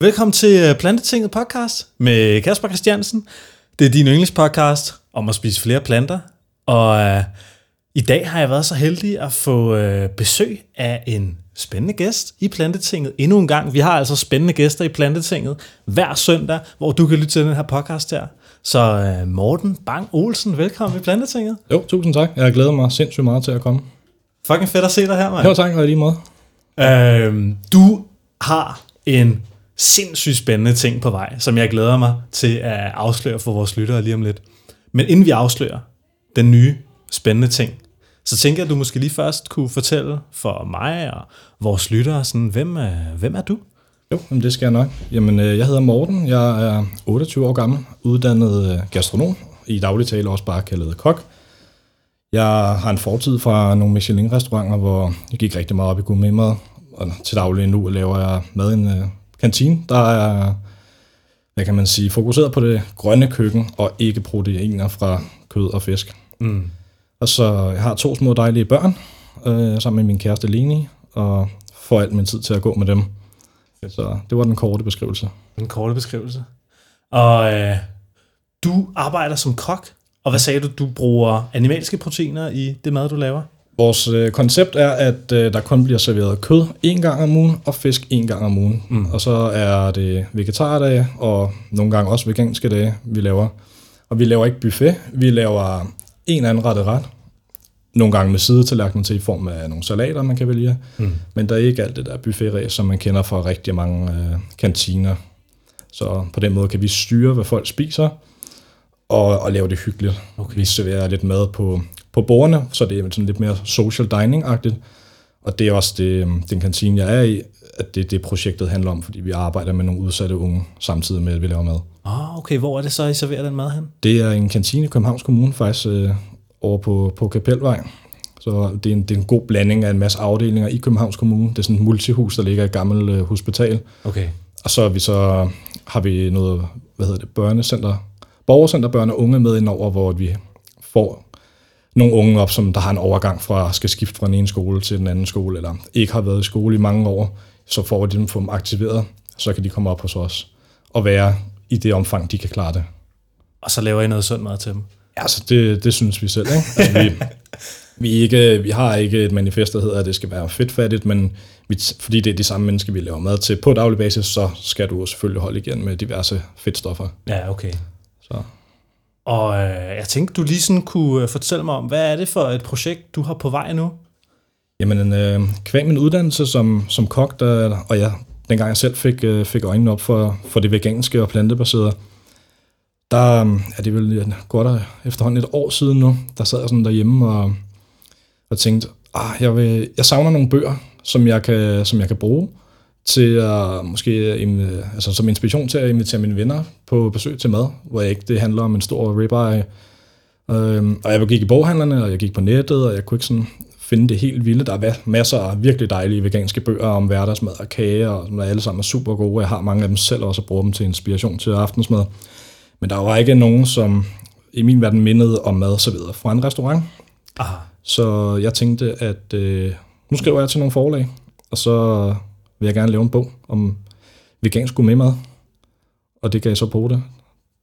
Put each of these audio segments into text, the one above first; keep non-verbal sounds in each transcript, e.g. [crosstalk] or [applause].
Velkommen til øh, Plantetinget podcast med Kasper Christiansen. Det er din yndlingspodcast om at spise flere planter. Og uh, i dag har jeg været så heldig at få uh, besøg af en spændende gæst i Plantetinget endnu en gang. Vi har altså spændende gæster i Plantetinget hver søndag, hvor du kan lytte til den her podcast her. Så uh, Morten Bang Olsen, velkommen i Plantetinget. Jo, tusind tak. Jeg glæder mig sindssygt meget til at komme. Fucking fedt at se dig her, mand. Jo, tak, og lige måde. Uh, du har en sindssygt spændende ting på vej, som jeg glæder mig til at afsløre for vores lyttere lige om lidt. Men inden vi afslører den nye spændende ting, så tænker jeg, at du måske lige først kunne fortælle for mig og vores lyttere, sådan, hvem, hvem er du? Jo, jamen det skal jeg nok. Jamen, øh, jeg hedder Morten, jeg er 28 år gammel, uddannet øh, gastronom, i daglig tale også bare kaldet kok. Jeg har en fortid fra nogle Michelin-restauranter, hvor jeg gik rigtig meget op i gourmetmad, og til daglig nu laver jeg mad i en øh, kantine, der er, hvad kan man sige, fokuseret på det grønne køkken, og ikke proteiner fra kød og fisk. Mm. Og så jeg har to små dejlige børn, øh, sammen med min kæreste Leni, og får alt min tid til at gå med dem. Så det var den korte beskrivelse. Den korte beskrivelse. Og øh, du arbejder som kok, og hvad sagde du, du bruger animalske proteiner i det mad, du laver? Vores øh, koncept er, at øh, der kun bliver serveret kød en gang om ugen, og fisk en gang om ugen. Mm. Og så er det vegetardage, og nogle gange også veganske dage, vi laver. Og vi laver ikke buffet, vi laver en anden rette ret. Nogle gange med sidetallerkener til i form af nogle salater, man kan vælge. Mm. Men der er ikke alt det der buffet som man kender fra rigtig mange øh, kantiner. Så på den måde kan vi styre, hvad folk spiser, og, og lave det hyggeligt. Okay. Vi serverer lidt mad på på bordene, så det er sådan lidt mere social dining-agtigt. Og det er også det, øhm, den kantine, jeg er i, at det det projektet handler om, fordi vi arbejder med nogle udsatte unge, samtidig med, at vi laver mad. Ah, okay. Hvor er det så, I serverer den mad hen? Det er en kantine i Københavns Kommune, faktisk øh, over på, på Kapelvej. Så det er, en, det er en god blanding af en masse afdelinger i Københavns Kommune. Det er sådan et multihus, der ligger i et gammelt øh, hospital. Okay. Og så, vi så har vi noget, hvad hedder det, børnecenter, borgercenter børn og unge med indover, hvor vi får nogle unge op, som der har en overgang fra, skal skifte fra den ene skole til den anden skole, eller ikke har været i skole i mange år, så får de dem få dem aktiveret, så kan de komme op hos os og være i det omfang, de kan klare det. Og så laver I noget sundt mad til dem? Ja, altså det, det synes vi selv. Ikke? Altså, vi, [laughs] vi, ikke, vi har ikke et manifest, der hedder, at det skal være fedtfattigt, men vi, fordi det er de samme mennesker, vi laver mad til på daglig basis, så skal du selvfølgelig holde igen med diverse fedtstoffer. Ja, okay. Så. Og øh, jeg tænkte, du lige sådan kunne øh, fortælle mig om, hvad er det for et projekt, du har på vej nu? Jamen, øh, kvæg min uddannelse som, som kok, der, og jeg, dengang jeg selv fik, øh, fik øjnene op for, for det veganske og plantebaserede, der øh, er det vel godt efterhånden et år siden nu, der sad jeg sådan derhjemme og, og tænkte, ah, jeg, vil, jeg savner nogle bøger, som jeg kan, som jeg kan bruge til at måske altså som inspiration til at invitere mine venner på besøg til mad, hvor jeg ikke det handler om en stor ribeye. Øhm, og jeg gik i boghandlerne, og jeg gik på nettet, og jeg kunne ikke sådan finde det helt vilde. Der er masser af virkelig dejlige veganske bøger om hverdagsmad og kage, og som er alle sammen er super gode. Jeg har mange af dem selv også og bruger dem til inspiration til aftensmad. Men der var ikke nogen, som i min verden mindede om mad serveret fra en restaurant. Aha. Så jeg tænkte, at øh, nu skriver jeg til nogle forlag, og så vil jeg gerne lave en bog om vegansk gourmetmad, og det gav jeg så på det.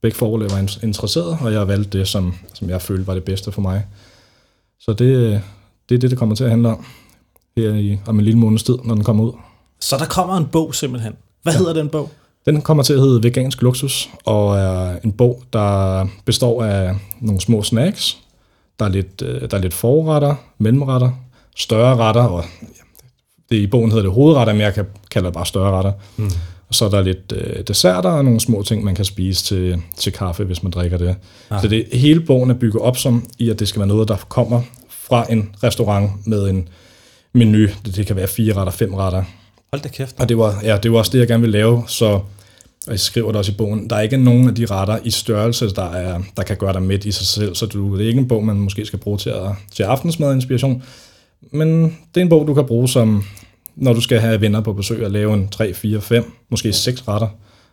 Begge forlag var interesseret, og jeg valgte det, som, som jeg følte var det bedste for mig. Så det, det er det, det kommer til at handle om her i, om en lille måneds tid, når den kommer ud. Så der kommer en bog simpelthen. Hvad ja. hedder den bog? Den kommer til at hedde Vegansk Luksus, og er en bog, der består af nogle små snacks. Der er lidt, øh, der er lidt forretter, mellemretter, større retter, og det, I bogen hedder det hovedretter, men jeg kan kalde det bare større retter. Mm. Og så er der lidt øh, desserter og nogle små ting, man kan spise til, til kaffe, hvis man drikker det. Ah. Så det hele bogen er bygget op som i, at det skal være noget, der kommer fra en restaurant med en menu. Det, det kan være fire retter, fem retter. Hold da kæft. Og det var, ja, det var også det, jeg gerne ville lave, så og jeg skriver det også i bogen, der er ikke nogen af de retter i størrelse, der, er, der kan gøre dig midt i sig selv, så du, det er ikke en bog, man måske skal bruge til, at, til aftensmad inspiration, men det er en bog, du kan bruge som, når du skal have venner på besøg og lave en 3, 4, 5, måske 6 retter,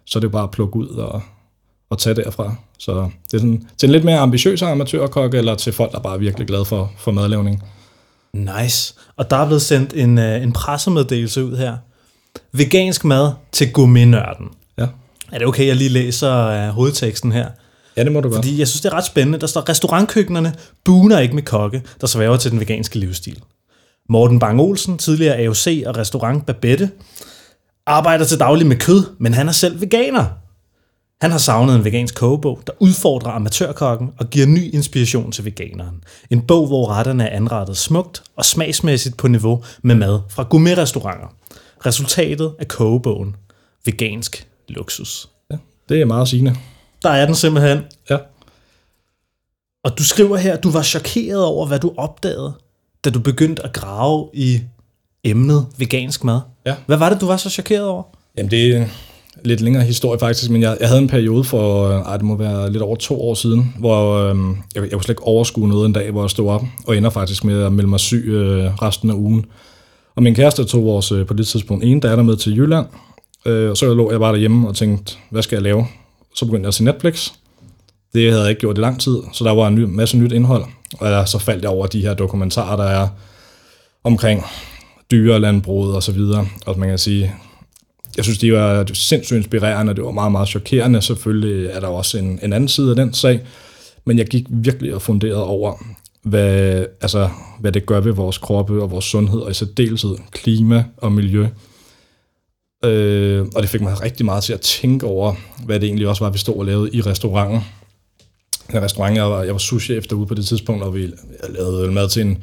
så er det jo bare at plukke ud og, og tage derfra. Så det er sådan, til en lidt mere ambitiøs amatørkok, eller til folk, der bare er virkelig glade for, for madlavning. Nice. Og der er blevet sendt en, øh, en pressemeddelelse ud her. Vegansk mad til gourmetnørden. Ja. Er det okay, jeg lige læser uh, hovedteksten her? ja, det må du godt. Fordi jeg synes, det er ret spændende. Der står, restaurantkøkkenerne buner ikke med kokke, der sværger til den veganske livsstil. Morten Bang Olsen, tidligere AOC og restaurant Babette, arbejder til daglig med kød, men han er selv veganer. Han har savnet en vegansk kogebog, der udfordrer amatørkokken og giver ny inspiration til veganeren. En bog, hvor retterne er anrettet smukt og smagsmæssigt på niveau med mad fra gourmetrestauranter. Resultatet af kogebogen. Vegansk luksus. Ja, det er meget sigende. Der er den simpelthen. Ja. Og du skriver her, at du var chokeret over, hvad du opdagede, da du begyndte at grave i emnet vegansk mad. Ja. Hvad var det, du var så chokeret over? Jamen, det er en lidt længere historie faktisk, men jeg, jeg havde en periode for, øh, ej, det må være lidt over to år siden, hvor øh, jeg, jeg kunne slet ikke overskue noget en dag, hvor jeg stod op, og ender faktisk med at melde mig syg øh, resten af ugen. Og min kæreste tog vores øh, på det tidspunkt ene datter med til Jylland, øh, og så lå jeg bare derhjemme og tænkte, hvad skal jeg lave? Så begyndte jeg at se Netflix. Det havde jeg ikke gjort i lang tid, så der var en ny, masse nyt indhold, og så faldt jeg over de her dokumentarer, der er omkring dyrelandbruget og så videre. Og man kan sige, jeg synes, de var sindssygt inspirerende, og det var meget, meget chokerende. Selvfølgelig er der også en, en anden side af den sag, men jeg gik virkelig og funderede over, hvad, altså, hvad det gør ved vores kroppe og vores sundhed, og i særdeleshed klima og miljø. Øh, og det fik mig rigtig meget til at tænke over, hvad det egentlig også var, vi stod og lavede i restauranten. En restaurant, jeg var, jeg var souschef derude på det tidspunkt, og vi lavede mad til en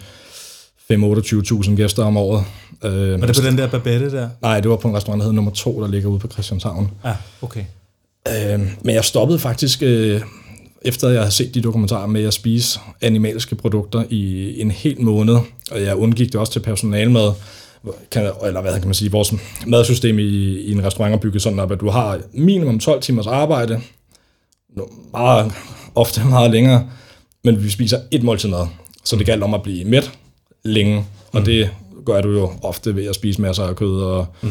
5-28.000 gæster om året. Øh, Var det på den der babette der? Nej, det var på en restaurant, der hedder nummer 2, der ligger ude på Christianshavn. Ja, okay. Øh, men jeg stoppede faktisk, øh, efter jeg havde set de dokumentarer med at spise animalske produkter i en hel måned, og jeg undgik det også til personalmad, kan, eller hvad kan man sige, vores madsystem i, i en restaurant er bygget sådan op, at du har minimum 12 timers arbejde, meget, ofte [laughs] meget længere, men vi spiser et måltid mad, så det galt om at blive mæt længe, og mm. det gør du jo ofte ved at spise masser af kød og, mm.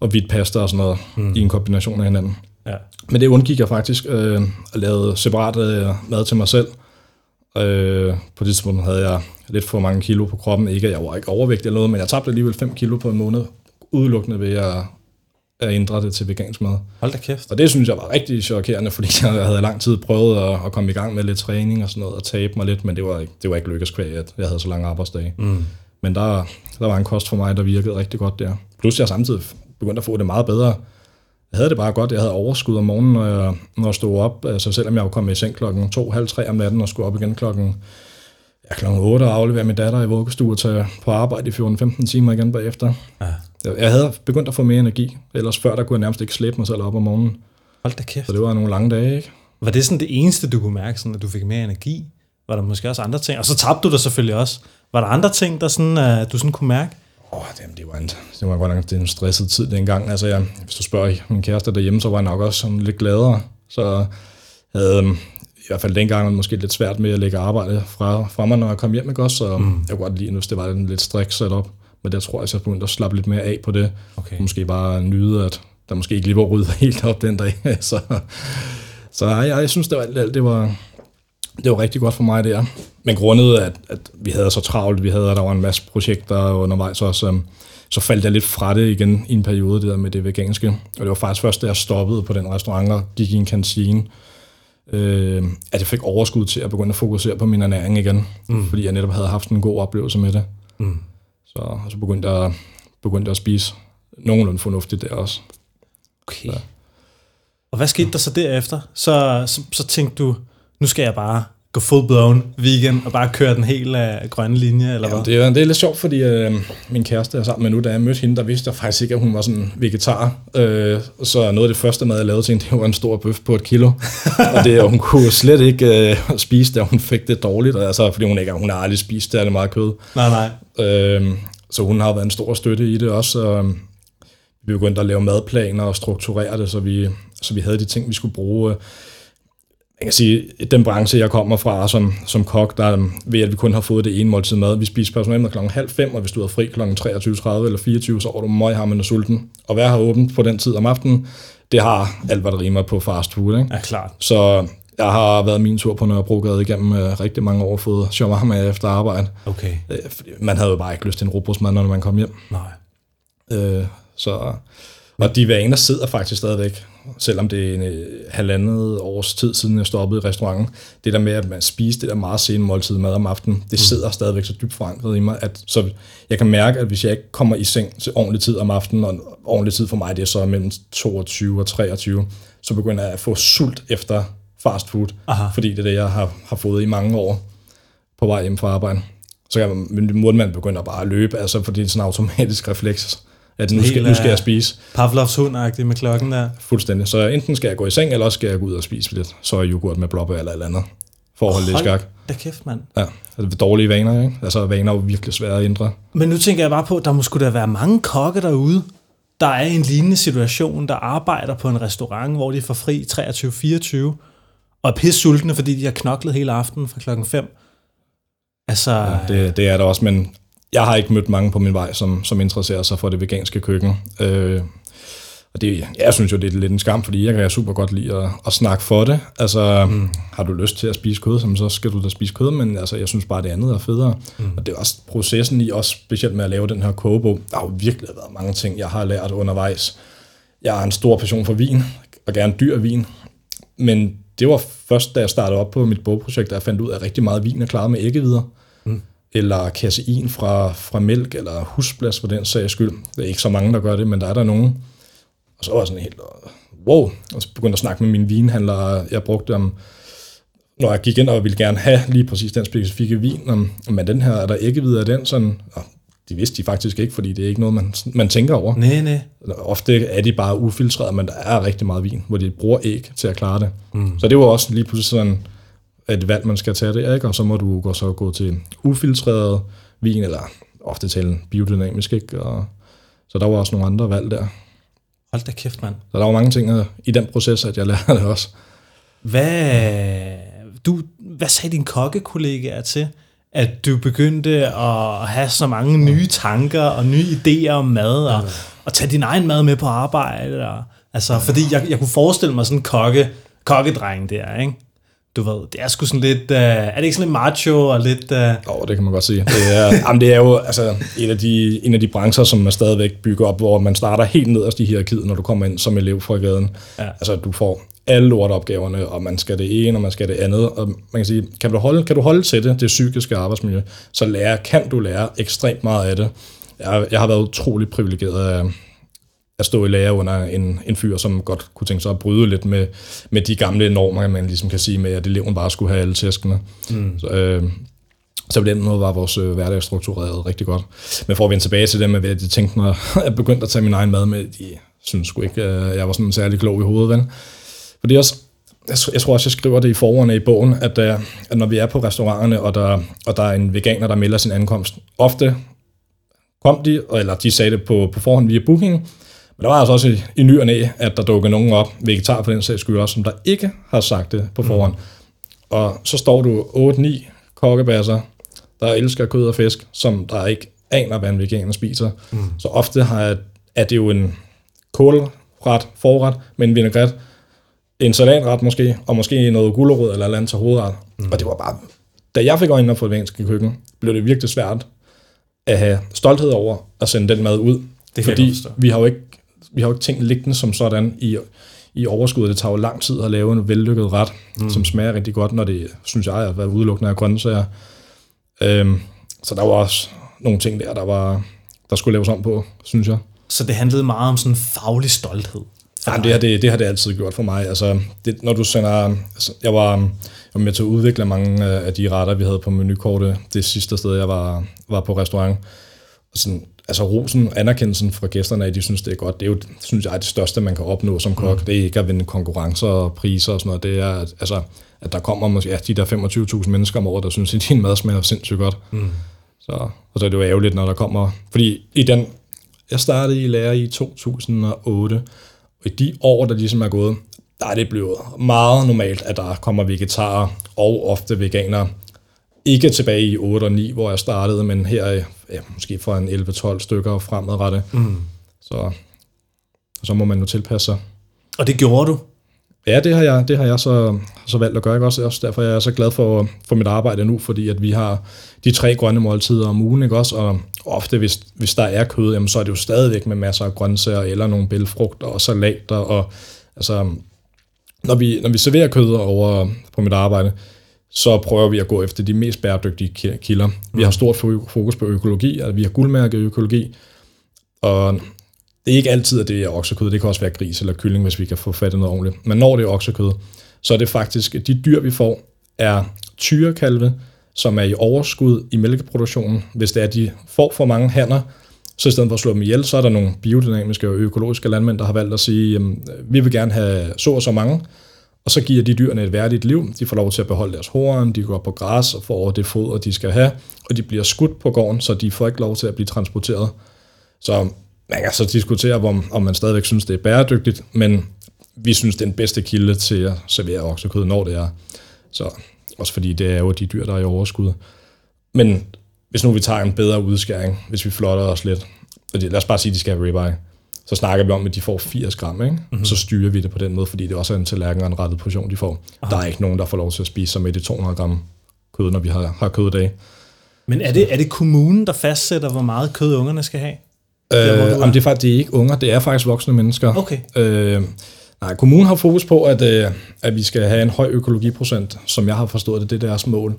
og hvidt pasta og sådan noget mm. i en kombination af hinanden. Ja. Men det undgik jeg faktisk øh, at lave separat øh, mad til mig selv. Øh, på det tidspunkt havde jeg lidt for mange kilo på kroppen. Ikke at jeg var ikke overvægtig eller noget, men jeg tabte alligevel 5 kilo på en måned, udelukkende ved at, at ændre det til vegansk mad. Hold da kæft. Og det synes jeg var rigtig chokerende, fordi jeg havde lang tid prøvet at, at komme i gang med lidt træning og sådan noget, og tabe mig lidt, men det var ikke, det var ikke lykkes kvæg, at jeg havde så lange arbejdsdage. Mm. Men der, der var en kost for mig, der virkede rigtig godt der. Plus jeg samtidig begyndte at få det meget bedre. Jeg havde det bare godt. Jeg havde overskud om morgenen, når jeg, når jeg stod op. Altså selvom jeg var kommet i seng klokken 2, halv 3 om natten og skulle op igen klokken, ja, klokken 8 og aflevere min datter i vuggestue og tage på arbejde i 14-15 timer igen bagefter. Ja. Jeg, havde begyndt at få mere energi. Ellers før, der kunne jeg nærmest ikke slæbe mig selv op om morgenen. Hold da kæft. Så det var nogle lange dage, ikke? Var det sådan det eneste, du kunne mærke, sådan, at du fik mere energi? Var der måske også andre ting? Og så tabte du dig selvfølgelig også. Var der andre ting, der sådan, uh, du sådan kunne mærke? Åh, oh, det, det, var en, det var godt nok det er en stresset tid dengang. Altså, jeg, hvis du spørger min kæreste derhjemme, så var jeg nok også sådan lidt gladere. Så havde øhm, i hvert fald dengang måske lidt svært med at lægge arbejde fra, fra mig, når jeg kom hjem, ikke også? Så mm. jeg kunne godt lide, hvis det var en lidt strik sat op. Men der tror jeg, at jeg begyndte at slappe lidt mere af på det. Okay. Måske bare nyde, at der måske ikke lige var ryddet [laughs] helt op den dag. [laughs] så så jeg, jeg synes, det var, det, det var, det var rigtig godt for mig der. Men grundet, at, at vi havde så travlt, vi havde, at der var en masse projekter undervejs også, um, så faldt jeg lidt fra det igen i en periode, det der med det veganske. Og det var faktisk først, da jeg stoppede på den restaurant og gik i en kantine, øh, at jeg fik overskud til at begynde at fokusere på min ernæring igen. Mm. Fordi jeg netop havde haft en god oplevelse med det. Mm. Så, og så begyndte jeg, begyndte jeg at spise nogenlunde fornuftigt der også. Okay. Så. Og hvad skete der så derefter? Så, så, så tænkte du, nu skal jeg bare gå full-blown vegan og bare køre den hele uh, grønne linje, eller Ja, hvad? det, er, det er lidt sjovt, fordi øh, min kæreste er sammen med nu, da jeg mødte hende, der vidste jeg faktisk ikke, at hun var sådan vegetar. Øh, så noget af det første mad, jeg lavede til hende, det var en stor bøf på et kilo. [laughs] og det, og hun kunne slet ikke øh, spise det, og hun fik det dårligt, altså, fordi hun ikke hun har aldrig spist det, meget kød. Nej, nej. Øh, så hun har været en stor støtte i det også. Og vi begyndte at lave madplaner og strukturere det, så vi, så vi havde de ting, vi skulle bruge. Jeg kan sige, den branche, jeg kommer fra som, som kok, der er ved, at vi kun har fået det ene måltid mad. Vi spiser personalemad klokken halv fem, og hvis du er fri klokken 23.30 eller 24, så er du møghammen og sulten. Og hvad har åbent på den tid om aftenen? Det har alt, hvad der rimer på fast food. Ikke? Ja, klart. Så jeg har været min tur på Nørrebrogade igennem øh, rigtig mange år, fået shawarma efter arbejde. Okay. Øh, man havde jo bare ikke lyst til en robrødsmad, når man kom hjem. Nej. Øh, Så, og de vaner sidder faktisk stadigvæk, selvom det er en øh, halvandet års tid siden, jeg stoppede i restauranten. Det der med, at man spiser det der meget sene måltid mad om aftenen, det sidder stadigvæk så dybt forankret i mig, at så jeg kan mærke, at hvis jeg ikke kommer i seng til ordentlig tid om aftenen, og ordentlig tid for mig, det er så mellem 22 og 23, så begynder jeg at få sult efter fast food, Aha. fordi det er det, jeg har, har fået i mange år på vej hjem fra arbejde. Så kan min mundmand begynder bare at løbe, altså fordi det er sådan en automatisk refleks, at nu skal, nu skal øh, jeg spise Pavlovs hund med klokken der. fuldstændig. Så enten skal jeg gå i seng, eller også skal jeg gå ud og spise lidt yoghurt med blåbær eller et eller andet, for at holde det i skak. da kæft, mand. Ja, altså det er dårlige vaner, ikke? Altså vaner er jo virkelig svære at ændre. Men nu tænker jeg bare på, at der må skulle der være mange kokke derude, der er i en lignende situation, der arbejder på en restaurant, hvor de får fri 23-24, og er pisse sultne, fordi de har knoklet hele aftenen fra klokken 5. Altså, ja, Det, det er der også, men jeg har ikke mødt mange på min vej, som, som interesserer sig for det veganske køkken. Øh, og det, jeg synes jo, det er lidt en skam, fordi jeg kan super godt lide at, at snakke for det. Altså, mm. har du lyst til at spise kød, så skal du da spise kød, men altså, jeg synes bare, det andet er federe. Mm. Og det er også processen i, også specielt med at lave den her kogebog. Der har jo virkelig været mange ting, jeg har lært undervejs. Jeg har en stor passion for vin, og gerne dyr vin. Men det var først, da jeg startede op på mit bogprojekt, at jeg fandt ud af, at rigtig meget vin er klaret med æggevidder. Mm. Eller kasein fra, fra mælk, eller husblas for den sags skyld. Det er ikke så mange, der gør det, men der er der nogen. Og så var jeg sådan helt, wow, og så begyndte jeg at snakke med mine vinhandlere. Jeg brugte dem, når jeg gik ind og ville gerne have lige præcis den specifikke vin, om, men den her, er der æggevidder af den? Sådan, og de vidste de faktisk ikke, fordi det er ikke noget, man, man tænker over. nej, nej. Ofte er de bare ufiltreret, men der er rigtig meget vin, hvor de bruger æg til at klare det. Mm. Så det var også lige pludselig sådan et valg, man skal tage det, ikke? og så må du gå, så gå til ufiltreret vin, eller ofte til biodynamisk, ikke? Og, så der var også nogle andre valg der. Hold da kæft, mand. Så der var mange ting øh, i den proces, at jeg lærte det også. Hvad, du, hvad sagde din kokkekollegaer til, at du begyndte at have så mange nye tanker og nye idéer om mad, og, og tage din egen mad med på arbejde? Og, altså, fordi jeg, jeg kunne forestille mig sådan en kokke, kokkedreng der, ikke? Du ved, det er sgu sådan lidt, uh, er det ikke sådan lidt macho og lidt... Åh, oh, det kan man godt sige. Det er, [laughs] jamen, det er jo altså, en, af de, en af de brancher, som man stadigvæk bygger op, hvor man starter helt nederst i hierarkiet, når du kommer ind som elev fra gaden. Ja. Altså, du får alle lorteopgaverne, og man skal det ene, og man skal det andet. Og man kan sige, kan du holde, kan du holde til det, det psykiske arbejdsmiljø, så lære, kan du lære ekstremt meget af det. Jeg, jeg har været utrolig privilegeret af, at stå i lære under en, en fyr, som godt kunne tænke sig at bryde lidt med, med de gamle normer, man ligesom kan sige med, at eleven bare skulle have alle tæskene. Mm. Så, øh, så på den måde var vores øh, hverdag struktureret rigtig godt. Men for at vende tilbage til det med, hvad de tænkte, når jeg [laughs] begyndte at tage min egen mad med, de synes sgu ikke, at jeg var sådan særlig klog i hovedet, vel? Fordi også, jeg, jeg tror også, jeg skriver det i forordene i bogen, at, uh, at når vi er på restauranterne, og der, og der er en veganer, der melder sin ankomst, ofte kom de, eller de sagde det på, på forhånd via booking, men der var altså også i, i ny og næ, at der dukkede nogen op, vegetar for den sags skyld også, som der ikke har sagt det på forhånd. Mm. Og så står du 8-9 kokkebasser, der elsker kød og fisk, som der ikke aner, hvad en veganer spiser. Mm. Så ofte har er det jo en kålret, forret med en vinaigrette, en salatret måske, og måske noget gulerod eller andet til hovedret. Mm. Og det var bare, da jeg fik øjnene op for det veganske køkken, blev det virkelig svært at have stolthed over at sende den mad ud. Det fordi vi har jo ikke, vi har jo ikke tænkt liggende som sådan i, i overskud. Det tager jo lang tid at lave en vellykket ret, mm. som smager rigtig godt, når det, synes jeg, er været udelukkende af grøntsager. Øhm, så der var også nogle ting der, der, var, der skulle laves om på, synes jeg. så det handlede meget om sådan faglig stolthed. Jamen, det, har det, det har det altid gjort for mig. Altså, det, når du sender... Altså, jeg, var, jeg var med til at udvikle mange af de retter, vi havde på menukortet det sidste sted, jeg var, var på restaurant. Og sådan, altså rosen, anerkendelsen fra gæsterne, at de synes, det er godt, det er jo, synes jeg, det største, man kan opnå som kok. Mm. Det er ikke at vinde konkurrencer og priser og sådan noget. Det er, at, altså, at der kommer måske, ja, de der 25.000 mennesker om året, der synes, at din mad smager sindssygt godt. Mm. Så, og så er det jo ærgerligt, når der kommer... Fordi i den... Jeg startede i lære i 2008, og i de år, der ligesom er gået, der er det blevet meget normalt, at der kommer vegetarer og ofte veganere. Ikke tilbage i 8 og 9, hvor jeg startede, men her ja, måske fra en 11-12 stykker fremadrettet. Mm. Så, så må man jo tilpasse sig. Og det gjorde du. Ja, det har jeg, det har jeg så, så valgt at gøre. Ikke? Også, også derfor er jeg så glad for, for mit arbejde nu, fordi at vi har de tre grønne måltider om ugen, ikke? Også, og ofte hvis, hvis der er kød, jamen, så er det jo stadigvæk med masser af grøntsager, eller nogle bælfrugter og salater, og altså, når vi, når vi serverer kød over på mit arbejde, så prøver vi at gå efter de mest bæredygtige kilder. Vi har stort fokus på økologi, altså vi har guldmærket økologi, og det er ikke altid, at det er oksekød. Det kan også være gris eller kylling, hvis vi kan få fat i noget ordentligt. Men når det er oksekød, så er det faktisk, de dyr, vi får, er tyrekalve, som er i overskud i mælkeproduktionen. Hvis det er, at de får for mange hanner, så i stedet for at slå dem ihjel, så er der nogle biodynamiske og økologiske landmænd, der har valgt at sige, jamen, vi vil gerne have så og så mange, og så giver de dyrene et værdigt liv. De får lov til at beholde deres horn, de går på græs og får det foder, de skal have, og de bliver skudt på gården, så de får ikke lov til at blive transporteret. Så man kan så diskutere, om, om man stadigvæk synes, det er bæredygtigt, men vi synes, det er den bedste kilde til at servere oksekød, når det er. Så også fordi det er jo de dyr, der er i overskud. Men hvis nu vi tager en bedre udskæring, hvis vi flotter os lidt, og lad os bare sige, at de skal have ribeye, så snakker vi om, at de får 80 gram, ikke? Mm-hmm. så styrer vi det på den måde, fordi det også er en tallerken og en rettet portion, de får. Aha. Der er ikke nogen, der får lov til at spise sig med de 200 gram kød, når vi har, har køddag. Men er det, er det kommunen, der fastsætter, hvor meget kød ungerne skal have? Øh, jamen, det er faktisk det er ikke unger, det er faktisk voksne mennesker. Okay. Øh, nej, kommunen har fokus på, at, øh, at vi skal have en høj økologiprocent, som jeg har forstået det, det er deres mål.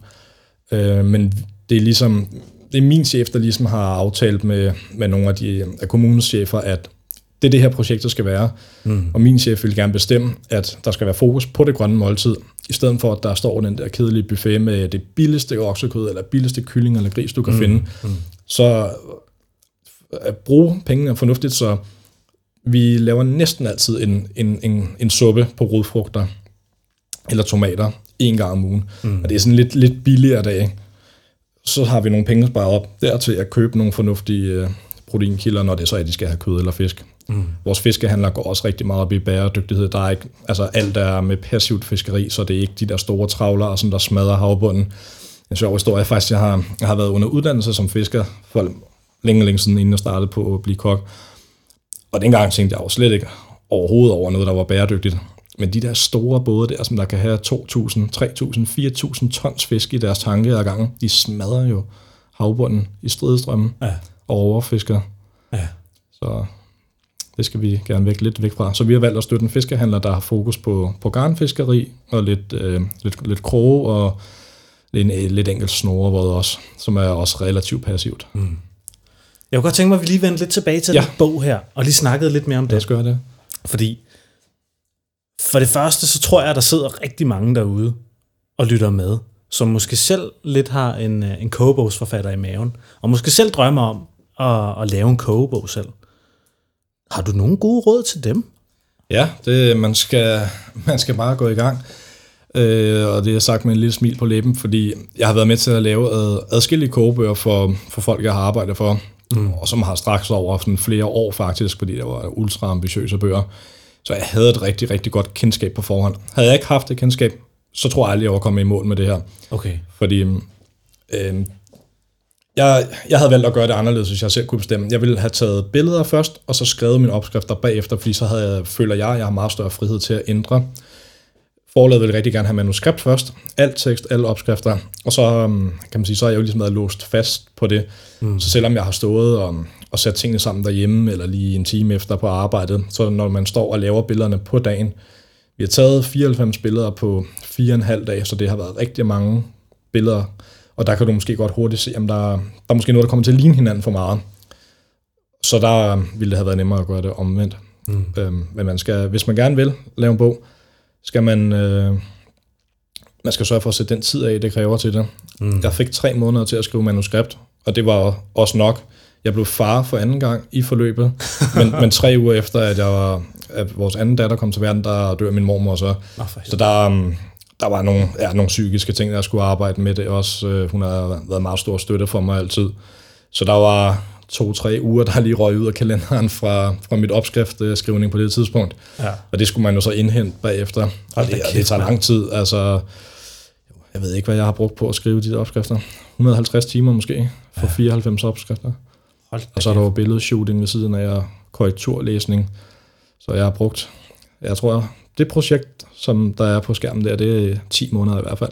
Øh, men det er ligesom, det er min chef, der ligesom har aftalt med, med nogle af, de, af kommunens chefer, at det er det her projekt, der skal være. Mm. Og min chef vil gerne bestemme, at der skal være fokus på det grønne måltid, i stedet for, at der står den der kedelige buffet med det billigste oksekød, eller billigste kylling eller gris, du kan mm. finde. Mm. Så at bruge pengene fornuftigt, så vi laver næsten altid en, en, en, en suppe på rodfrugter eller tomater en gang om ugen. Mm. Og det er sådan lidt, lidt billigere dag. Så har vi nogle penge sparet op der til at købe nogle fornuftige uh, proteinkilder, når det er så, at de skal have kød eller fisk. Mm. Vores fiskehandler går også rigtig meget op i bæredygtighed. Der er ikke, altså alt er med passivt fiskeri, så det er ikke de der store travlere, som der smadrer havbunden. En sjov historie faktisk, jeg har, jeg har været under uddannelse som fisker for længe, længe siden, inden jeg startede på at blive kok. Og dengang tænkte jeg jo slet ikke overhovedet over noget, der var bæredygtigt. Men de der store både der, som der kan have 2.000, 3.000, 4.000 tons fisk i deres tanke ad gangen, de smadrer jo havbunden i stridestrømmen ja. og overfisker. Ja. Så det skal vi gerne væk lidt væk fra. Så vi har valgt at støtte en fiskehandler, der har fokus på, på garnfiskeri og lidt, øh, lidt, lidt kroge og lidt, lidt enkelt snorevåd også, som er også relativt passivt. Mm. Jeg kunne godt tænke mig, at vi lige vender lidt tilbage til ja. den bog her, og lige snakkede lidt mere om det. Lad os gøre det. Fordi for det første, så tror jeg, at der sidder rigtig mange derude og lytter med, som måske selv lidt har en, øh, en kogebogsforfatter i maven, og måske selv drømmer om at, at lave en kogebog selv. Har du nogle gode råd til dem? Ja, det, man, skal, [laughs] man skal bare gå i gang. Øh, og det er sagt med en lille smil på læben, fordi jeg har været med til at lave ad, adskillige kogebøger for, for folk, jeg har arbejdet for mm. og som har straks over sådan flere år faktisk, fordi det var ultra ambitiøse bøger. Så jeg havde et rigtig, rigtig godt kendskab på forhånd. Havde jeg ikke haft det kendskab, så tror jeg aldrig, jeg var kommet i mål med det her. Okay. Fordi øh, jeg, jeg havde valgt at gøre det anderledes, hvis jeg selv kunne bestemme. Jeg ville have taget billeder først, og så skrevet mine opskrifter bagefter, fordi så havde jeg, føler jeg, at jeg har meget større frihed til at ændre Forlaget vil rigtig gerne have manuskript først, alt tekst, alle opskrifter, og så øhm, kan man sige, så er jeg jo ligesom været låst fast på det. Mm. Så selvom jeg har stået og, og sat tingene sammen derhjemme, eller lige en time efter på arbejdet, så når man står og laver billederne på dagen, vi har taget 94 billeder på 4,5 dage, så det har været rigtig mange billeder, og der kan du måske godt hurtigt se, om der, der er måske noget, der kommer til at ligne hinanden for meget. Så der ville det have været nemmere at gøre det omvendt. Mm. Øhm, men man skal, hvis man gerne vil lave en bog, skal man, øh, man skal sørge for at sætte den tid af, det kræver til det. Mm. Jeg fik tre måneder til at skrive manuskript, og det var også nok. Jeg blev far for anden gang i forløbet, [laughs] men, men tre uger efter, at, jeg var, at vores anden datter kom til verden, der dør min mormor så. Oh, så der, um, der var nogle, ja, nogle psykiske ting, der skulle arbejde med det også. Øh, hun har været meget stor støtte for mig altid. Så der var, to-tre uger, der lige røg ud af kalenderen fra, fra mit opskriftskrivning på det tidspunkt. Ja. Og det skulle man jo så indhente bagefter. Og det, det tager lang tid. Altså, jeg ved ikke, hvad jeg har brugt på at skrive de der opskrifter. 150 timer måske, for ja. 94 opskrifter. Hold og så er der jo billedshooting ved siden af, og korrekturlæsning. Så jeg har brugt, jeg tror, det projekt, som der er på skærmen der, det er 10 måneder i hvert fald.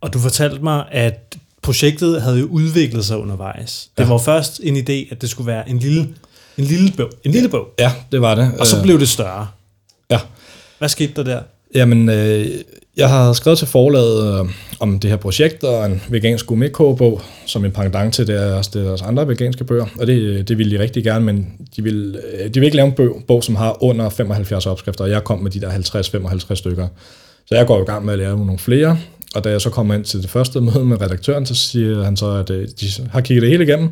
Og du fortalte mig, at projektet havde jo udviklet sig undervejs. Det Ja. var først en idé, at det skulle være en lille, en lille bog. En lille bog. Ja, det var det. Og så Øh, blev det større. Ja. Hvad skete der der? Jamen, øh, jeg har skrevet til forlaget øh, om det her projekt, og en vegansk gourmet-kogebog, som en pendant til deres, deres andre veganske bøger, og det, det ville de rigtig gerne, men de vil, øh, de vil ikke lave en bog, bog, som har under 75 opskrifter, og jeg kom med de der 50-55 stykker. Så jeg går i gang med at lave nogle flere, og da jeg så kommer ind til det første møde med redaktøren, så siger han så, at øh, de har kigget det hele igennem,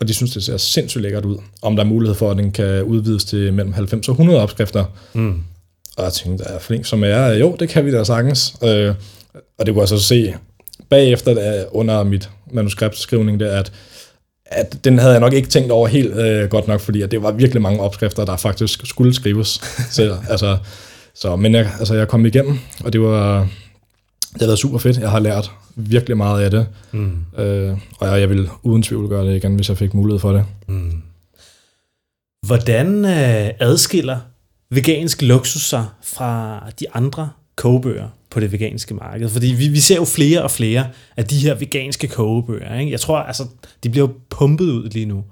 og de synes, det ser sindssygt lækkert ud. Om der er mulighed for, at den kan udvides til mellem 90 og 100 opskrifter. Mm. Og jeg tænkte, er flink som jeg er, jo, det kan vi da sagtens. Øh, og det kunne jeg så se bagefter da, under mit manuskriptskrivning, der, at, at den havde jeg nok ikke tænkt over helt øh, godt nok, fordi at det var virkelig mange opskrifter, der faktisk skulle skrives. så, [laughs] altså, så, men jeg, altså, jeg kom igennem, og det var, det har været super fedt. Jeg har lært virkelig meget af det, Mm. øh, og jeg, jeg vil uden tvivl gøre det igen, hvis jeg fik mulighed for det. Mm. Hvordan øh, adskiller vegansk luksus sig fra de andre kogebøger på det veganske marked? Fordi vi, vi ser jo flere og flere af de her veganske kogebøger. Ikke? Jeg tror, altså, de bliver jo pumpet ud lige nu.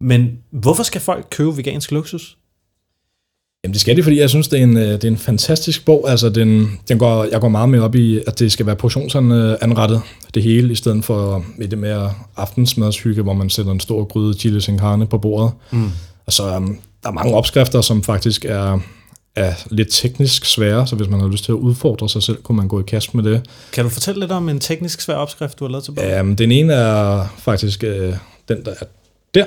Men hvorfor skal folk købe vegansk luksus? Jamen det skal det, fordi jeg synes, det er en, øh, det er en fantastisk bog. Altså den, den går, jeg går meget med op i, at det skal være portionsanrettet det hele, i stedet for med det mere aftensmadshygge, hvor man sætter en stor gryde chili sin carne på bordet. Mm. Altså, um, der er mange opskrifter, som faktisk er, er lidt teknisk svære, så hvis man har lyst til at udfordre sig selv, kunne man gå i kast med det. Kan du fortælle lidt om en teknisk svær opskrift, du har lavet til bogen? Um, den ene er faktisk øh, den, der er der.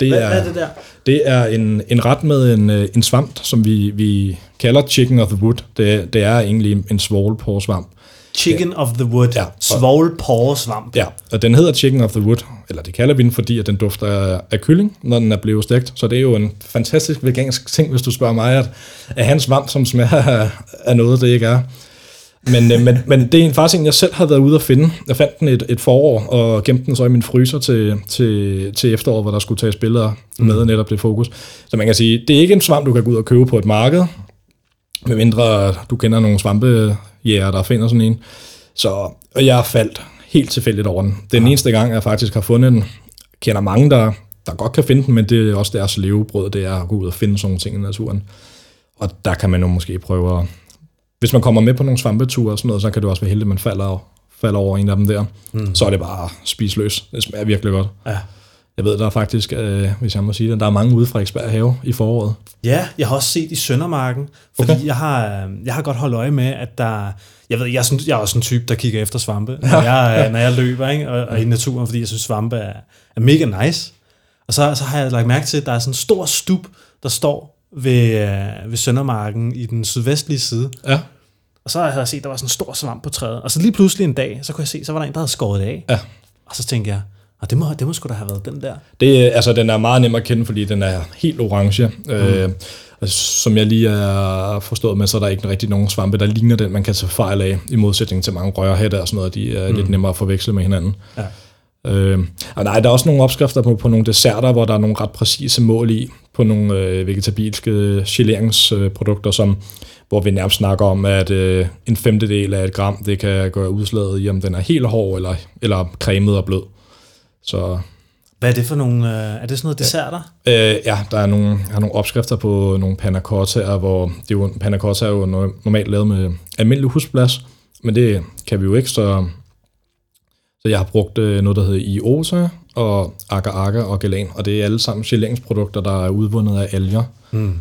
Det Hvad, er, hvad er det der? Det er en, en ret med en, øh, en svamp, som vi, vi kalder chicken of the wood. Det, det er egentlig en svovlporesvamp. Chicken of the Wood. Ja. Ja. Svovlporesvamp. Ja, og den hedder chicken of the wood, eller det kalder vi den, fordi at den dufter af, kylling, når den er blevet stegt. Så det er jo en fantastisk vegansk ting, hvis du spørger mig, at, at hans svamp, som smager af noget, det ikke er. Men, øh, men, men det er en- faktisk en, jeg selv har været ude at finde. Jeg fandt den et, et forår, og gemte den så i min fryser til, til, til efteråret, hvor der skulle tages billeder med netop det fokus. Så man kan sige, det er ikke en svamp, du kan gå ud og købe på et marked, medmindre du kender nogle svampejæger, der finder sådan en. Så og jeg faldt helt tilfældigt over den. Den eneste gang, jeg faktisk har fundet den, kender mange, der, der godt kan finde den, men det er også deres levebrød, det er at gå ud og finde sådan nogle ting i naturen. Og der kan man jo måske prøve at... Hvis man kommer med på nogle svampeture og sådan noget, så kan det også være heldigt, at man falder, falder over en af dem der. Mm. Så er det bare spisløs. Det smager virkelig godt. Ja. Jeg ved, der er faktisk, øh, hvis jeg må sige det, der er mange ude fra Eksberg Have i foråret. Ja, jeg har også set i Søndermarken, fordi Okay. jeg, har, jeg har godt holdt øje med, at der... Jeg ved, jeg er, sådan, jeg er også en type, der kigger efter svampe, [laughs] når jeg, når jeg løber ikke? Og, og i naturen, fordi jeg synes, svampe er, er mega nice. Og så, så har jeg lagt mærke til, at der er sådan en stor stup, der står ved, øh, ved Søndermarken i den sydvestlige side. Ja. Og så havde jeg set, at der var sådan en stor svamp på træet. Og så lige pludselig en dag, så kunne jeg se, så var der en, der havde skåret det af. Ja. Og så tænkte jeg, og det må, det må sgu da have været den der. Det, altså, den er meget nem at kende, fordi den er helt orange. Mm. Øh, som jeg lige er forstået med, så er der ikke rigtig nogen svampe, der ligner den, man kan tage fejl af, i modsætning til mange rørhætter og sådan noget, de er mm. lidt nemmere at forveksle med hinanden. Ja. Øh, og nej, der er også nogle opskrifter på, på nogle desserter, hvor der er nogle ret præcise mål i, på nogle øh, vegetabilske geleringsprodukter, som, hvor vi nærmest snakker om, at øh, en femtedel af et gram, det kan gøre udslaget i, om den er helt hård eller, eller cremet og blød. Så Hvad er det for nogle... Øh, er det sådan noget desserter? Øh, ja, der er nogle, jeg har nogle opskrifter på nogle panna cottaer, hvor det er jo, panna cotta er jo no- normalt lavet med almindelig husplads, men det kan vi jo ikke, så, så jeg har brugt øh, noget, der hedder Iosa og agar agar og galan, og det er alle sammen geleringsprodukter, der er udvundet af alger, Mm.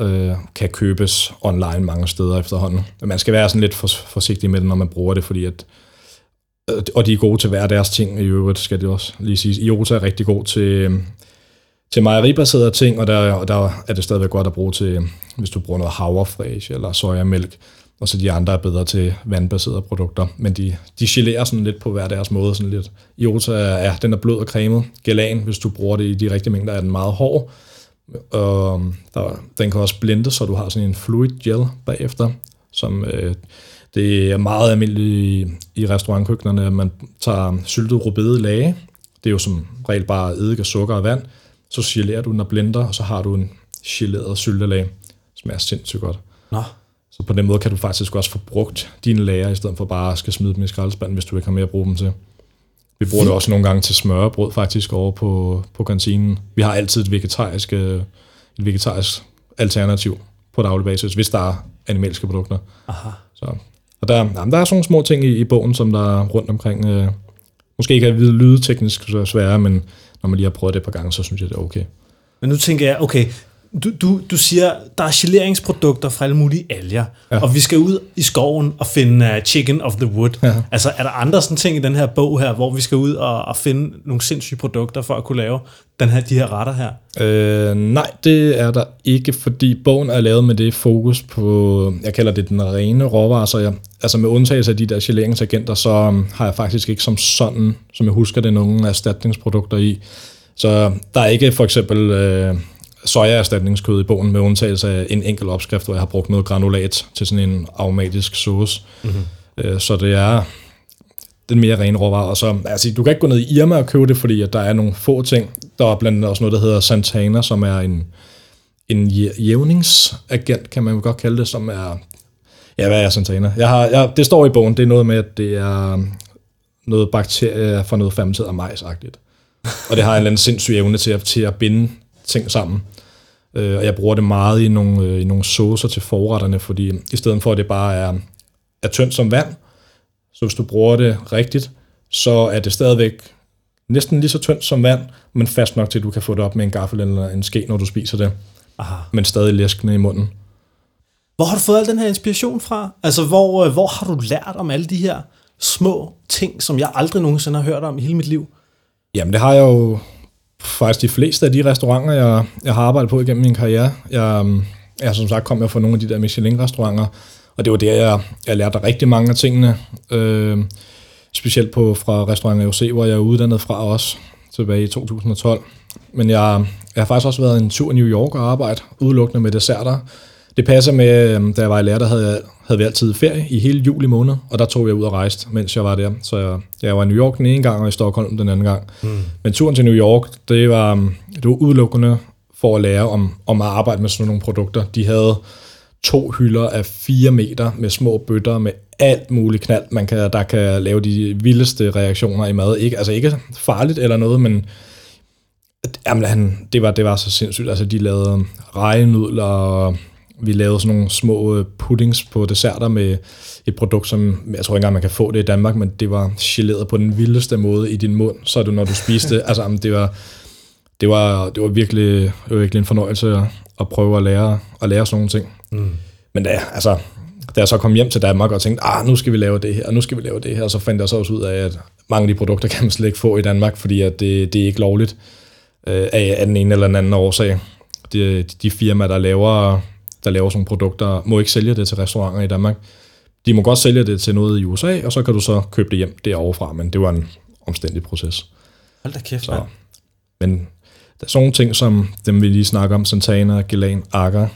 øh, kan købes online mange steder efterhånden. Man skal være sådan lidt for, forsigtig med det, når man bruger det, fordi at øh, og de er gode til hver deres ting i øvrigt, skal det også lige siges. Iota er rigtig god til, til mejeribaserede ting, og der, og der er det stadigvæk godt at bruge til, hvis du bruger noget havrefræs eller sojamælk, og så de andre er bedre til vandbaserede produkter. Men de, de gelerer sådan lidt på hver deres måde. Sådan lidt. Iota er, ja, den er blød og cremet. Gelan, hvis du bruger det i de rigtige mængder, er den meget hård. Og øhm, der, den kan også blende, så du har sådan en fluid gel bagefter, som øh, det er meget almindeligt i, i restaurantkøkkenerne, at man tager syltet rubede lage. Det er jo som regel bare eddike, sukker og vand. Så gelerer du den og blender, og så har du en geleret syltelag. Smager sindssygt godt. Nå. Så på den måde kan du faktisk også få brugt dine lager, i stedet for bare at skal smide dem i skraldespanden, hvis du ikke har mere at bruge dem til. Vi bruger det også nogle gange til smørbrød faktisk over på, på kantinen. Vi har altid et vegetarisk, øh, et vegetarisk alternativ på daglig basis, hvis der er animalske produkter. Aha. Så, og der, jamen, der er sådan nogle små ting i, i bogen, som der er rundt omkring. Øh, måske ikke er lyde teknisk så svære, men når man lige har prøvet det et par gange, så synes jeg, det er okay. Men nu tænker jeg, okay, du, du, du siger, der er geleringsprodukter fra alle mulige alger, ja. og vi skal ud i skoven og finde uh, chicken of the wood. Ja. Altså, er der andre sådan ting i den her bog her, hvor vi skal ud og, og finde nogle sindssyge produkter for at kunne lave den her, de her retter her? Øh, nej, det er der ikke, fordi bogen er lavet med det fokus på, jeg kalder det den rene råvarer, så jeg, altså med undtagelse af de der geleringsagenter, så um, har jeg faktisk ikke som sådan, som jeg husker det, nogen erstatningsprodukter i. Så der er ikke for eksempel øh, sojaerstatningskød i bogen, med undtagelse af en enkelt opskrift, hvor jeg har brugt noget granulat til sådan en aromatisk sauce. Mm-hmm. Øh, så det er den mere rene råvarer. Og så, altså, du kan ikke gå ned i Irma og købe det, fordi at der er nogle få ting. Der er blandt andet også noget, der hedder Santana, som er en, en jævningsagent, kan man godt kalde det, som er... Ja, hvad er Santana? Jeg har, jeg, det står i bogen, det er noget med, at det er noget bakterie fra noget fermenteret majsagtigt. Og det har en eller anden sindssyg evne til at, til at binde ting sammen. Øh, og jeg bruger det meget i nogle, øh, i nogle saucer til forretterne, fordi i stedet for, at det bare er, er tyndt som vand, så hvis du bruger det rigtigt, så er det stadigvæk næsten lige så tyndt som vand, men fast nok til, at du kan få det op med en gaffel eller en ske, når du spiser det. Aha. Men stadig læskende i munden. Hvor har du fået al den her inspiration fra? Altså, hvor, øh, hvor har du lært om alle de her små ting, som jeg aldrig nogensinde har hørt om i hele mit liv? Jamen, det har jeg jo faktisk de fleste af de restauranter, jeg, jeg har arbejdet på igennem min karriere. Jeg, øhm, jeg som sagt kom jeg fra nogle af de der Michelin-restauranter, og det var der, jeg, jeg lærte rigtig mange af tingene. Øh, specielt på fra restauranten AOC, hvor jeg er uddannet fra også, tilbage i 2012. Men jeg, jeg har faktisk også været en tur i New York og arbejdet udelukkende med desserter. Det passer med, øhm, da jeg var i lærer, der havde, jeg, havde vi altid ferie i hele juli måned, og der tog jeg ud og rejste, mens jeg var der. Så jeg, jeg var i New York den ene gang, og i Stockholm den anden gang. Mm. Men turen til New York, det var, øhm, det var udelukkende for at lære om, om at arbejde med sådan nogle produkter. De havde to hylder af 4 meter med små bøtter med alt muligt knald, man kan, der kan lave de vildeste reaktioner i mad. Ikke, altså ikke farligt eller noget, men jamen, han, det, var, det var så sindssygt. Altså, de lavede rejenudler, og vi lavede sådan nogle små øh, puddings på desserter med et produkt, som jeg tror ikke engang, man kan få det i Danmark, men det var geleret på den vildeste måde i din mund, så du, når du spiste [laughs] altså, det var, det var, det var, virkelig, det var virkelig en fornøjelse at, at prøve at lære, at lære sådan nogle ting. Mm. Men da, altså, da jeg så kom hjem til Danmark og tænkte, ah, nu skal vi lave det her, og nu skal vi lave det her, så fandt jeg så også ud af, at mange af de produkter kan man slet ikke få i Danmark, fordi at det, det er ikke lovligt øh, af, af den ene eller den anden årsag. De, de firmaer, der laver, der laver sådan nogle produkter, må ikke sælge det til restauranter i Danmark. De må godt sælge det til noget i USA, og så kan du så købe det hjem derovre fra, men det var en omstændig proces. Hold da kæft, så, Men der er sådan nogle ting, som dem vi lige snakker om, Santana, Gelan, Agar,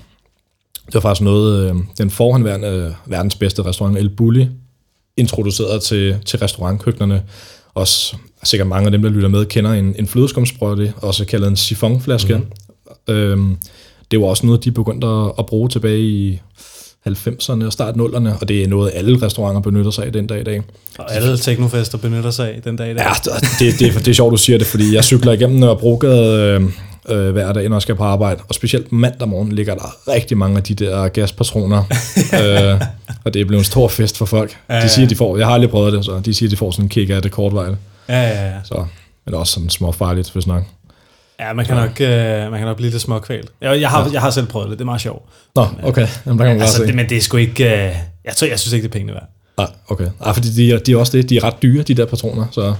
det var faktisk noget, øh, den forhåndværende øh, verdens bedste restaurant, El Bulli, introducerede til, til restaurantkøkkenerne. Også sikkert mange af dem, der lytter med, kender en, en flødeskumsprøjte, også kaldet en sifonflaske. Mm-hmm. Øhm, det var også noget, de begyndte at, bruge tilbage i 90'erne og start 0'erne, og det er noget, alle restauranter benytter sig af den dag i dag. Og alle teknofester benytter sig af den dag i dag. Ja, det, det, det, det er sjovt, du siger det, fordi jeg cykler igennem Nørrebrogade øh, øh, hver dag, når jeg skal på arbejde. Og specielt mandag morgen ligger der rigtig mange af de der gaspatroner. [laughs] øh, og det er blevet en stor fest for folk. Ja, ja. De siger, de får, jeg har aldrig prøvet det, så de siger, de får sådan en kick af det kortvejle. Ja, ja, ja. Så, men det er også sådan små farligt, hvis nok. Ja, man kan, ja. Nok, øh, man kan nok blive lidt småkvalt. Jeg, jeg, har, ja. jeg har selv prøvet det, det er meget sjovt. Nå, men, okay. Jamen, der kan man altså, det, men det er sgu ikke... Øh, jeg, tror, jeg synes ikke, det er pengene værd. Nej, okay. Ah, fordi de, de er også det, de er ret dyre, de der patroner, så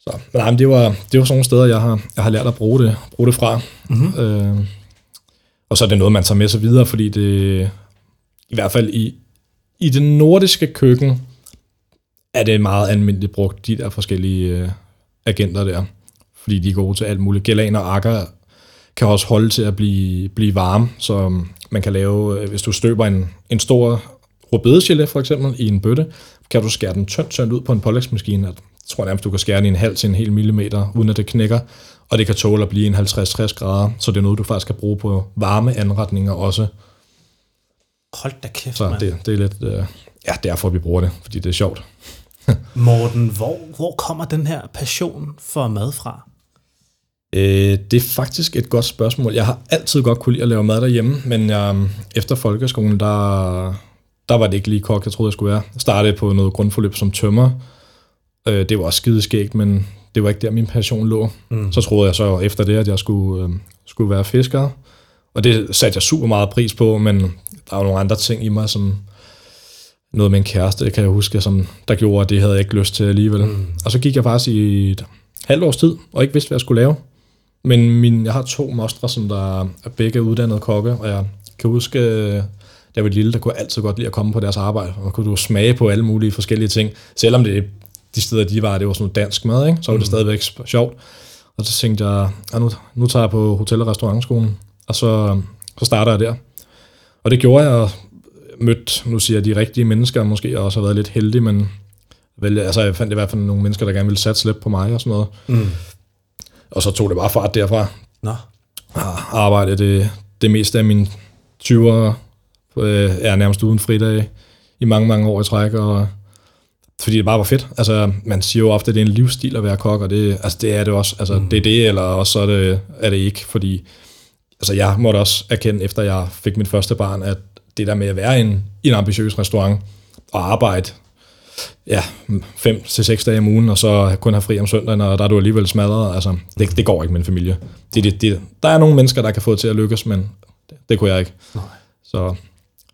så, men nej, men det var, det var sådan nogle steder, jeg har, jeg har lært at bruge det, bruge det fra. Mm-hmm. Øh, og så er det noget, man tager med sig videre, fordi det, i hvert fald i, i det nordiske køkken, er det meget almindeligt brugt, de der forskellige øh, agenter der. Fordi de er gode til alt muligt. Gelan og akker kan også holde til at blive, blive varme, så man kan lave, øh, hvis du støber en, en stor rødbedegelé for eksempel i en bøtte, kan du skære den tyndt, tyndt ud på en pålægsmaskine, at tror nærmest, du kan skære den i en halv til en hel millimeter, uden at det knækker, og det kan tåle at blive en 50-60 grader, så det er noget, du faktisk kan bruge på varme anretninger også. Hold da kæft, Så det, det er lidt, øh, ja, derfor vi bruger det, fordi det er sjovt. [laughs] Morten, hvor, hvor kommer den her passion for mad fra? Øh, det er faktisk et godt spørgsmål. Jeg har altid godt kunne lide at lave mad derhjemme, men jeg, efter folkeskolen, der, der var det ikke lige kok, jeg troede, jeg skulle være. Jeg startede på noget grundforløb som tømmer. Øh, det var også skideskægt, men det var ikke der, min passion lå. Mm. Så troede jeg så efter det, at jeg skulle, øh, skulle være fisker. Og det satte jeg super meget pris på, men der var nogle andre ting i mig, som noget med en kæreste, kan jeg huske, som der gjorde, at det havde jeg ikke lyst til alligevel. Mm. Og så gik jeg faktisk i et halvt års tid, og ikke vidste, hvad jeg skulle lave. Men min, jeg har to mostre, som der er begge uddannede kokke, og jeg kan huske, da jeg var lille, der kunne jeg altid godt lide at komme på deres arbejde, og kunne du smage på alle mulige forskellige ting. Selvom det de steder, de var, det var sådan noget dansk mad, ikke? så var det mm. stadigvæk sjovt. Og så tænkte jeg, ja, nu, nu tager jeg på hotel- og restaurantskolen, og så, så starter jeg der. Og det gjorde jeg, og mødt, nu siger jeg, de rigtige mennesker, måske og også har været lidt heldig, men vel, altså, jeg fandt i hvert fald nogle mennesker, der gerne ville satse lidt på mig og sådan noget. Mm. Og så tog det bare fart derfra. Nå, Jeg arbejdede det, det meste af mine 20'ere, øh, er nærmest uden fridag i mange, mange år i træk, og fordi det bare var fedt. Altså, man siger jo ofte, at det er en livsstil at være kok, og det, altså, det er det også. Altså, mm. det er det, eller også så er det, er det ikke, fordi altså, jeg måtte også erkende, efter jeg fik mit første barn, at det der med at være i en, i en ambitiøs restaurant og arbejde ja, fem til seks dage om ugen, og så kun have fri om søndagen, og der er du alligevel smadret. Altså, det, det går ikke med en familie. Det, det, det, der er nogle mennesker, der kan få det til at lykkes, men det, det kunne jeg ikke. Nej. Så,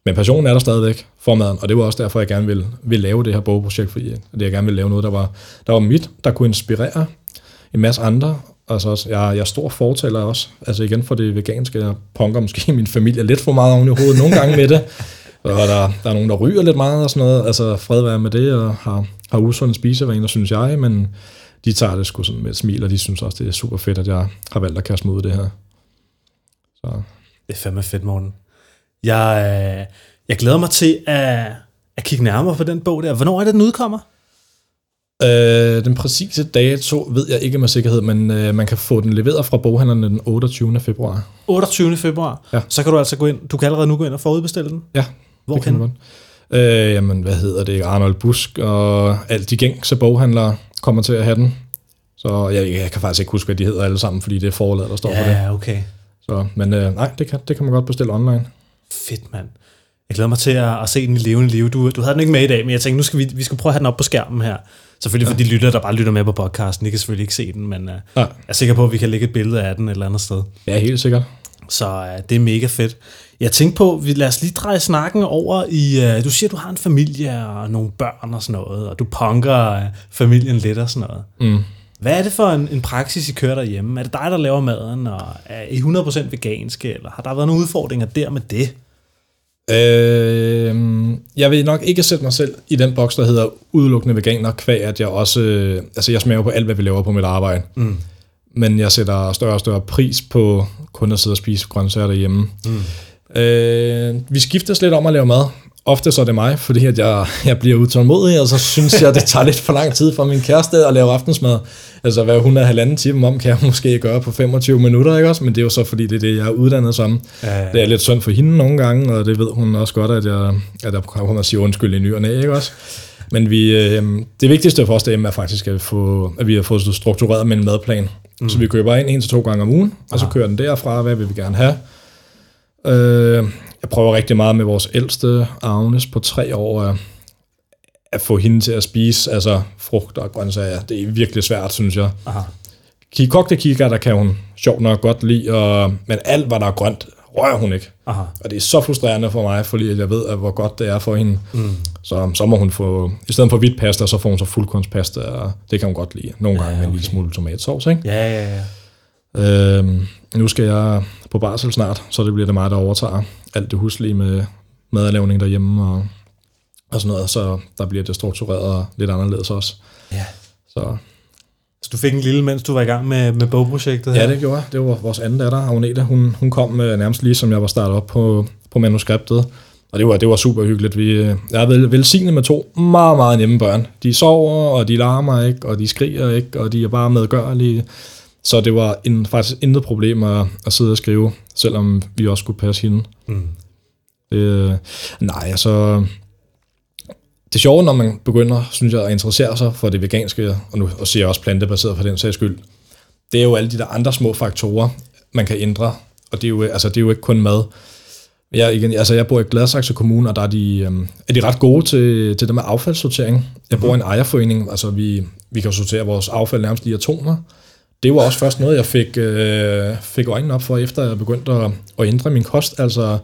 men passionen er der stadigvæk for maden, og det var også derfor, jeg gerne ville, ville lave det her bogprojekt, fordi det, jeg gerne ville lave noget, der var, der var mit, der kunne inspirere en masse andre. Altså, også, jeg, jeg er stor fortaler også, altså igen for det veganske, jeg punker måske min familie lidt for meget oven i hovedet nogle gange med det, og der, der er nogen, der ryger lidt meget og sådan noget, altså fred være med det, og har, har usunde spisevaner, synes jeg, men de tager det sgu sådan med et smil, og de synes også, det er super fedt, at jeg har valgt at kaste mig ud det her. Så. det er fandme fedt, Morten. Jeg, øh, jeg glæder mig til at, at kigge nærmere på den bog der. Hvornår er det, den udkommer? Øh, den præcise dato ved jeg ikke med sikkerhed, men øh, man kan få den leveret fra boghandlerne den 28. februar. 28. februar. Ja. Så kan du altså gå ind. Du kan allerede nu gå ind og forudbestille den. Ja, Hvor det man. Øh, jamen, hvad hedder det? Arnold Busk og alt de gængse boghandlere kommer til at have den. Så jeg, jeg kan faktisk ikke huske, hvad de hedder alle sammen, fordi det er forladet, der står for det. Ja, okay. Så, men øh, nej, det kan, det kan man godt bestille online. Fedt, mand. Jeg glæder mig til at, at se den i levende liv. Du, du havde den ikke med i dag, men jeg tænkte, nu skal vi, vi skal prøve at have den op på skærmen her. Selvfølgelig for de lytter, der bare lytter med på podcasten. De kan selvfølgelig ikke se den, men uh, jeg Nej. er sikker på, at vi kan lægge et billede af den et eller andet sted. Ja, helt sikkert. Så uh, det er mega fedt. Jeg tænkte på, vi lad os lige dreje snakken over i... Uh, du siger, du har en familie og nogle børn og sådan noget, og du punker uh, familien lidt og sådan noget. Mm. Hvad er det for en, en praksis, I kører derhjemme? Er det dig, der laver maden, og er I 100% veganske, eller har der været nogle udfordringer der med det? Øh, jeg vil nok ikke sætte mig selv i den boks, der hedder udelukkende veganer, kvæg at jeg også, øh, altså jeg smager på alt, hvad vi laver på mit arbejde. Mm. Men jeg sætter større og større pris på kun at sidde og spise grøntsager derhjemme. Mm. Øh, vi skiftes lidt om at lave mad. Ofte så er det mig, fordi at jeg, jeg bliver utålmodig, og så synes jeg, det tager lidt for lang tid for min kæreste at lave aftensmad. Altså, hvad hun er halvanden time om, kan jeg måske gøre på 25 minutter, ikke også? Men det er jo så, fordi det er det, jeg er uddannet som. Ja, ja. Det er lidt synd for hende nogle gange, og det ved hun også godt, at jeg, at jeg kommer og siger undskyld i ny og næ, ikke også? Men vi, øh, det vigtigste for os derhjemme er faktisk, at, få, at vi har fået struktureret med en madplan. Mm. Så vi køber ind en til to gange om ugen, og så kører den derfra, hvad vil vi gerne have. Øh, jeg prøver rigtig meget med vores ældste, Agnes, på tre år, at, at få hende til at spise altså frugt og grøntsager. Det er virkelig svært, synes jeg. Aha. Kogte kikær, der kan hun sjovt nok godt lide, og, men alt, hvad der er grønt, rører hun ikke. Aha. Og det er så frustrerende for mig, fordi jeg ved, at hvor godt det er for hende. Mm. Så, så må hun få, i stedet for hvidt pasta, så får hun så fuldkornspasta, og det kan hun godt lide. Nogle gange ja, med en lille smule tomatsovs, ikke? Ja, ja, ja. Øhm, nu skal jeg på barsel snart, så det bliver det mig, der overtager alt det huslige med madlavning derhjemme og, og sådan noget, så der bliver det struktureret lidt anderledes også. ja. Så Så du fik en lille, mens du var i gang med, med bogprojektet her? ja, det gjorde jeg. Det var vores anden datter, Agneta. Hun, hun kom øh, nærmest lige, som jeg var startet op på, på manuskriptet. Og det var, det var super hyggeligt. Vi, øh, jeg er vel, velsignet med to meget, meget nemme børn. De sover, og de larmer ikke, og de skriger ikke, og de er bare medgørlige. Så det var en, faktisk intet problem at, at sidde og skrive, selvom vi også skulle passe hende. Mm. Det, nej, altså... Det sjove, når man begynder, synes jeg, at interessere sig for det veganske, og nu og siger jeg også plantebaseret for den sags skyld, det er jo alle de der andre små faktorer, man kan ændre. Og det er jo, altså, det er jo ikke kun mad. Jeg, igen, altså, jeg bor i Gladsaxe Kommune, og der er de, øhm, er de ret gode til, til det med affaldssortering. Jeg bor i en ejerforening, altså vi, vi kan sortere vores affald nærmest i atomer. Det var også først noget, jeg fik, øh, fik øjnene op for, efter jeg begyndte at, at ændre min kost. Altså,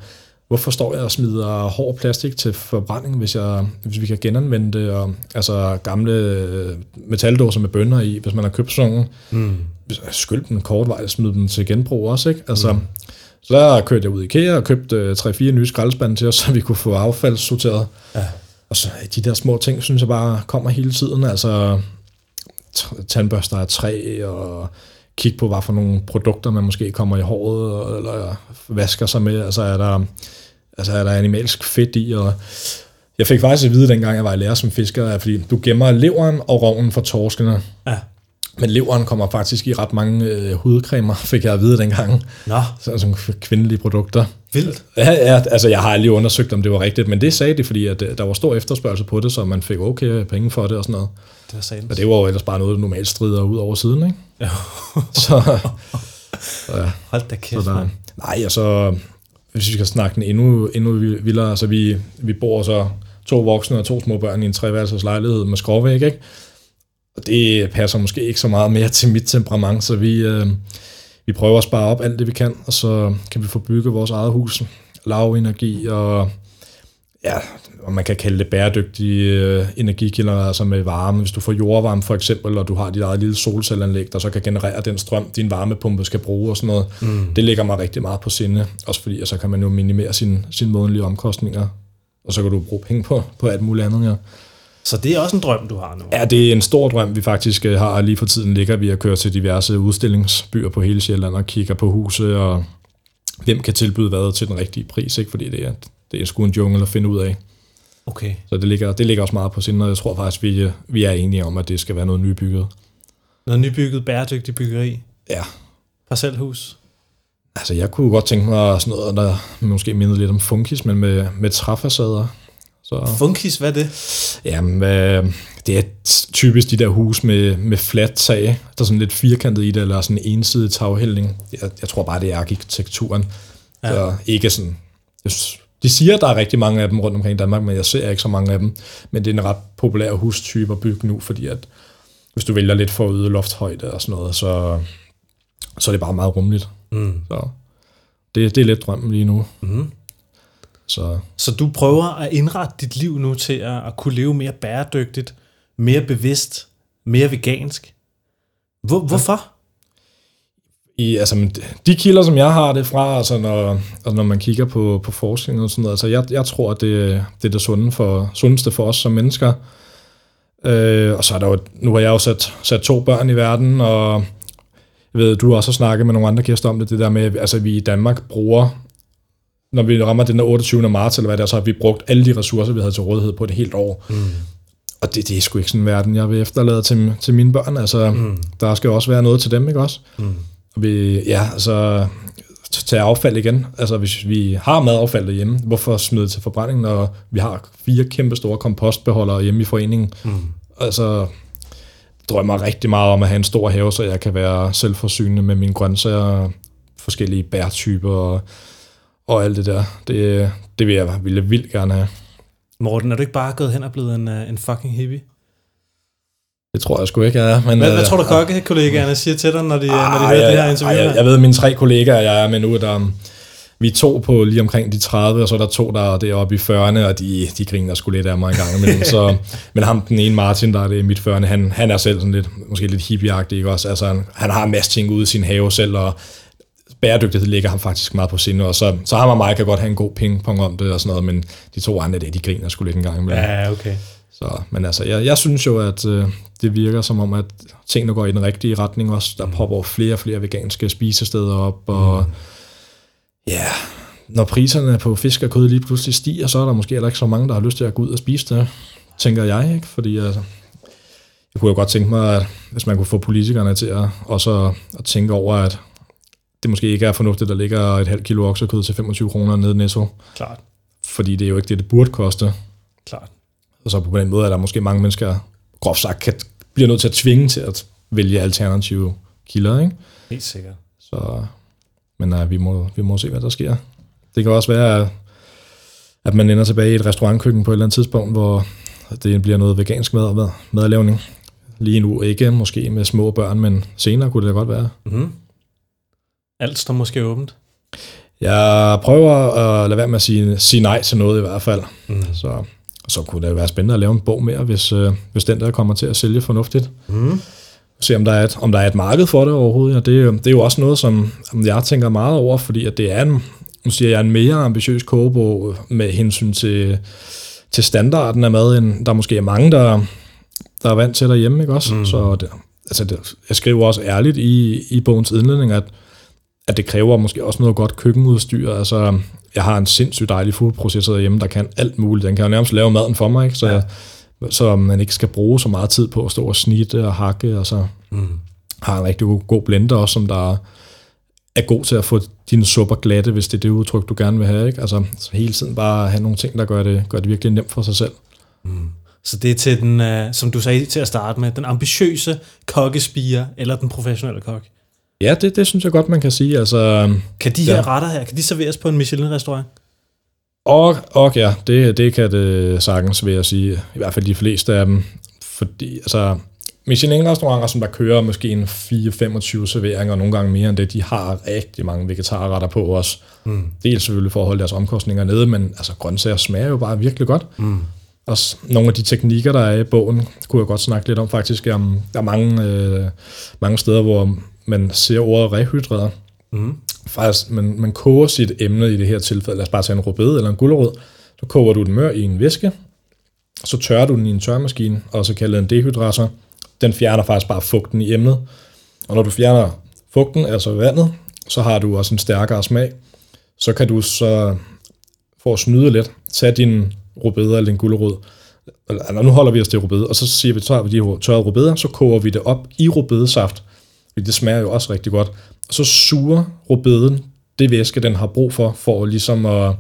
hvorfor står jeg og smider hård plastik til forbrænding, hvis, jeg, hvis vi kan genanvende det, og altså gamle øh, metaldåser med bønner i, hvis man har købt sådan nogle. Mm. Skyld dem kort vej, smid dem til genbrug også, ikke? Altså, mm. Så der kørte jeg ud i IKEA og købte 3-4 nye skraldespande til os, [laughs] så vi kunne få affald sorteret. Ja. Og så de der små ting, synes jeg bare kommer hele tiden. Altså tandbørster af træ, og kigge på, hvad for nogle produkter man måske kommer i håret, eller vasker sig med. Altså er der, altså er der animalsk fedt i, og jeg fik faktisk at vide, dengang jeg var i lærer som fisker, at fordi du gemmer leveren og roven for torskene. Ja. Men leveren kommer faktisk i ret mange øh, hudcremer, [laughs] fik jeg at vide dengang. Nå. Så, som kvindelige produkter. Vildt. Ja, ja, altså jeg har aldrig undersøgt, om det var rigtigt, men det sagde de, fordi at, øh, der var stor efterspørgsel på det, så man fik okay penge for det og sådan noget. Det var sandt. Men det var jo ellers bare noget, der normalt strider ud over siden, ikke? Ja. [laughs] så, [laughs] så, ja. Hold da kæft, så der, Nej, altså, hvis vi skal snakke den endnu, endnu vildere, altså vi, vi bor så to voksne og to små børn i en treværelses lejlighed med skråvæg, ikke? Og det passer måske ikke så meget mere til mit temperament, så vi, øh, vi prøver at spare op alt det, vi kan, og så kan vi få bygget vores eget hus. Lav energi og ja, og man kan kalde det bæredygtige øh, energikilder, altså med varme. Hvis du får jordvarme for eksempel, og du har dit eget lille solcelleanlæg, der så kan generere den strøm, din varmepumpe skal bruge og sådan noget, mm. det ligger mig rigtig meget på sinde. Også fordi, så kan man jo minimere sine sin månedlige omkostninger, og så kan du bruge penge på, på alt muligt andet, ja. Så det er også en drøm, du har nu? Ja, det er en stor drøm, vi faktisk øh, har. Lige for tiden ligger vi at køre til diverse udstillingsbyer på hele Sjælland og kigger på huse, og hvem kan tilbyde hvad til den rigtige pris, ikke? fordi det er, det er sgu en jungle at finde ud af. Okay. Så det ligger, det ligger også meget på sinde, og jeg tror faktisk, vi, vi er enige om, at det skal være noget nybygget. Noget nybygget, bæredygtigt byggeri? Ja. Parcelhus? Altså, jeg kunne godt tænke mig sådan noget, der måske mindede lidt om funkis, men med, med træfacader. Så, funkis, hvad er det? Jamen, øh, det er typisk de der hus med, med fladt tag, der er sådan lidt firkantet i det, eller sådan en ensidig taghældning. Jeg, jeg tror bare, det er arkitekturen. Ja. Så ikke sådan... De siger, at der er rigtig mange af dem rundt omkring i Danmark, men jeg ser ikke så mange af dem. Men det er en ret populær hustype at bygge nu, fordi at hvis du vælger lidt for yde lofthøjde og sådan noget, så, så er det bare meget rummeligt. Mm. Så det, det er lidt drømmen lige nu. Mm. Så. så du prøver at indrette dit liv nu til at, at kunne leve mere bæredygtigt, mere bevidst, mere vegansk. Hvor, hvorfor? I, altså, de kilder, som jeg har det fra, altså når, altså når man kigger på, på forskning og sådan noget, altså jeg, jeg tror, at det, det er det sunde for, sundeste for os som mennesker. Øh, og så er der jo, nu har jeg jo sat, sat to børn i verden, og jeg ved, du har også snakket med nogle andre kærester om det, det der med, altså vi i Danmark bruger når vi rammer den 28. marts, eller hvad det er, så har vi brugt alle de ressourcer, vi havde til rådighed på et helt år. Mm. Og det, det er sgu ikke sådan en verden, jeg vil efterlade til, til mine børn. Altså, mm. der skal også være noget til dem, ikke også? Mm. Og vi, ja, altså, tage affald igen. Altså, hvis vi har madaffald derhjemme, hvorfor smide til forbrænding, når vi har fire kæmpe store kompostbeholdere hjemme i foreningen? Mm. Altså, drømmer rigtig meget om at have en stor have, så jeg kan være selvforsynende med mine grøntsager, forskellige bærtyper og og alt det der. Det, det vil jeg ville vildt gerne have. Morten, er du ikke bare gået hen og blevet en, øh, en fucking hippie? Det tror jeg sgu ikke, jeg er. Men, hvad, hvad øh, tror du, kokkekollegaerne siger til dig, når de, ah, når de hører det her interview? Jeg, jeg ved, mine tre kollegaer, jeg er med nu, der, vi er to på lige omkring de 30, og så er der to, der er deroppe i 40'erne, og de, de griner sgu lidt af mig en gang imellem. [laughs] så, men ham, den ene Martin, der er det i mit 40'erne, han, han er selv sådan lidt, måske lidt hippieagtig, ikke også? Altså, han, han har en masse ting ude i sin have selv, og bæredygtighed ligger ham faktisk meget på sinde, og så, så ham og mig kan godt have en god pingpong om det og sådan noget, men de to andre, det, de griner skulle lidt en gang imellem. Ja, okay. Så, men altså, jeg, jeg synes jo, at øh, det virker som om, at tingene går i den rigtige retning også. Der mm. popper flere og flere veganske spisesteder op, og mm. ja, når priserne på fisk og kød lige pludselig stiger, så er der måske heller ikke så mange, der har lyst til at gå ud og spise det, tænker jeg, ikke? Fordi altså, jeg kunne jo godt tænke mig, at hvis man kunne få politikerne til at, også at tænke over, at det måske ikke er fornuftigt, der ligger et halvt kilo oksekød til 25 kroner nede i Netto. Klart. fordi det er jo ikke det, det burde koste. Klart. Og så på den måde er der måske mange mennesker, groft sagt, kan, bliver nødt til at tvinge til at vælge alternative kilder. Ikke? Helt sikkert. Så, men nej, vi må, vi må se, hvad der sker. Det kan også være, at man ender tilbage i et restaurantkøkken på et eller andet tidspunkt, hvor det bliver noget vegansk mad, mad, madlavning. Lige nu ikke måske med små børn, men senere kunne det da godt være. Mm. Alt står måske åbent. Jeg prøver at lade være med at sige, sige nej til noget i hvert fald. Mm. Så, så kunne det være spændende at lave en bog mere, hvis, øh, hvis den der kommer til at sælge fornuftigt. Mm. Se om der, er et, om der er et marked for det overhovedet. Ja, det, er det er jo også noget, som som jeg tænker meget over, fordi at det er en, nu siger jeg, en mere ambitiøs kogebog med hensyn til, til standarden af mad, end der måske er mange, der, der er vant til derhjemme, ikke også? Mm. Så det, altså det, jeg skriver også ærligt i, i bogens indledning, at, at det kræver måske også noget godt køkkenudstyr. Altså, jeg har en sindssygt dejlig foodprocessor derhjemme, der kan alt muligt. Den kan jo nærmest lave maden for mig, ikke? Så, ja. jeg, så man ikke skal bruge så meget tid på at stå og snitte og hakke, og så Mm. har en rigtig god, blender også, som der er god til at få dine supper glatte, hvis det er det udtryk, du gerne vil have. Ikke? Altså så hele tiden bare have nogle ting, der gør det, gør det virkelig nemt for sig selv. Så det er til den, uh, som du sagde til at starte med, den ambitiøse kokkespiger eller den professionelle kok. Ja, det, det synes jeg godt, man kan sige. Altså, Kan de Ja. her retter her, kan de serveres på en Michelin-restaurant? og, og ja, det, det kan det sagtens, vil jeg sige. I hvert fald de fleste af dem. Fordi, altså, Michelin-restauranter, som der kører måske en 4-25 serveringer, og nogle gange mere end det, de har rigtig mange vegetarretter på også. Mm. Dels selvfølgelig for at holde deres omkostninger nede, men altså grøntsager smager jo bare virkelig godt. Mm. Også nogle af de teknikker, der er i bogen, kunne jeg godt snakke lidt om faktisk. Om, der er mange, øh, mange steder, hvor man ser ordet rehydreret. Mm. Faktisk, man, man koger sit emne i det her tilfælde. Lad os bare tage en rødbede eller en gulerod. Så koger du den mør i en væske, så tørrer du den i en tørremaskine, og så kaldet en dehydrator. Den fjerner faktisk bare fugten i emnet. Og når du fjerner fugten, altså vandet, så har du også en stærkere smag. Så kan du så, for at snyde lidt, tage din rødbede eller din gulerod, eller nu holder vi os til rødbede, og så siger vi, har vi de tørrede rødbeder, så koger vi det op i rødbedesaft, fordi det smager jo også rigtig godt. Og så suger rødbeden det væske, den har brug for, for ligesom at,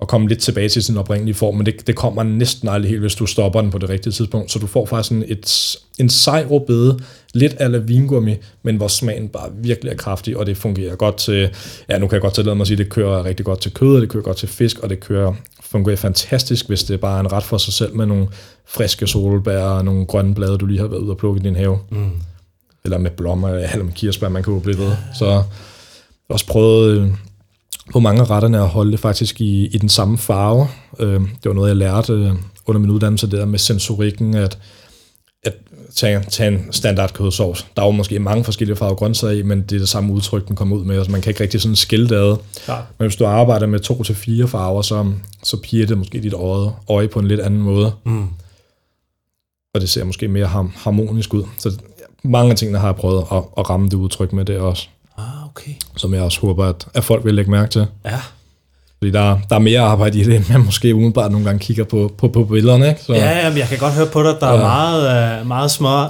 at komme lidt tilbage til sin oprindelige form, men det, det kommer næsten aldrig helt, hvis du stopper den på det rigtige tidspunkt. Så du får faktisk en, et, en sej rødbede, lidt ala vingummi, men hvor smagen bare virkelig er kraftig, og det fungerer godt til, ja nu kan jeg godt tillade mig at sige, det kører rigtig godt til kød, og det kører godt til fisk, og det kører, fungerer fantastisk, hvis det bare er en ret for sig selv med nogle friske solbær og nogle grønne blade, du lige har været ude og plukke i din have. Mm. Eller med blommer, eller med kirsebær, man kan jo blive ved. Så også prøvet øh, på mange af retterne at holde det faktisk i, i den samme farve. Øh, det var noget, jeg lærte øh, under min uddannelse, det der med sensorikken, at, at tage, tage en standard kødsovs. Der er jo måske mange forskellige farver grøntsager i, men det er det samme udtryk, den kommer ud med. Altså, man kan ikke rigtig sådan skille det ad. Klart. Men hvis du arbejder med to til fire farver, så, så piger det måske dit øje, øje på en lidt anden måde. Mm. Og det ser måske mere har- harmonisk ud. Så mange af tingene har jeg prøvet at, at ramme det udtryk med det også. Ah, okay. Som jeg også håber, at, at folk vil lægge mærke til. Ja. Fordi der, der er mere arbejde i det, end man måske umiddelbart nogle gange kigger på, på, på billederne. Ikke? Så, Ja, jamen, jeg kan godt høre på dig, der er Ja. meget, uh, meget små,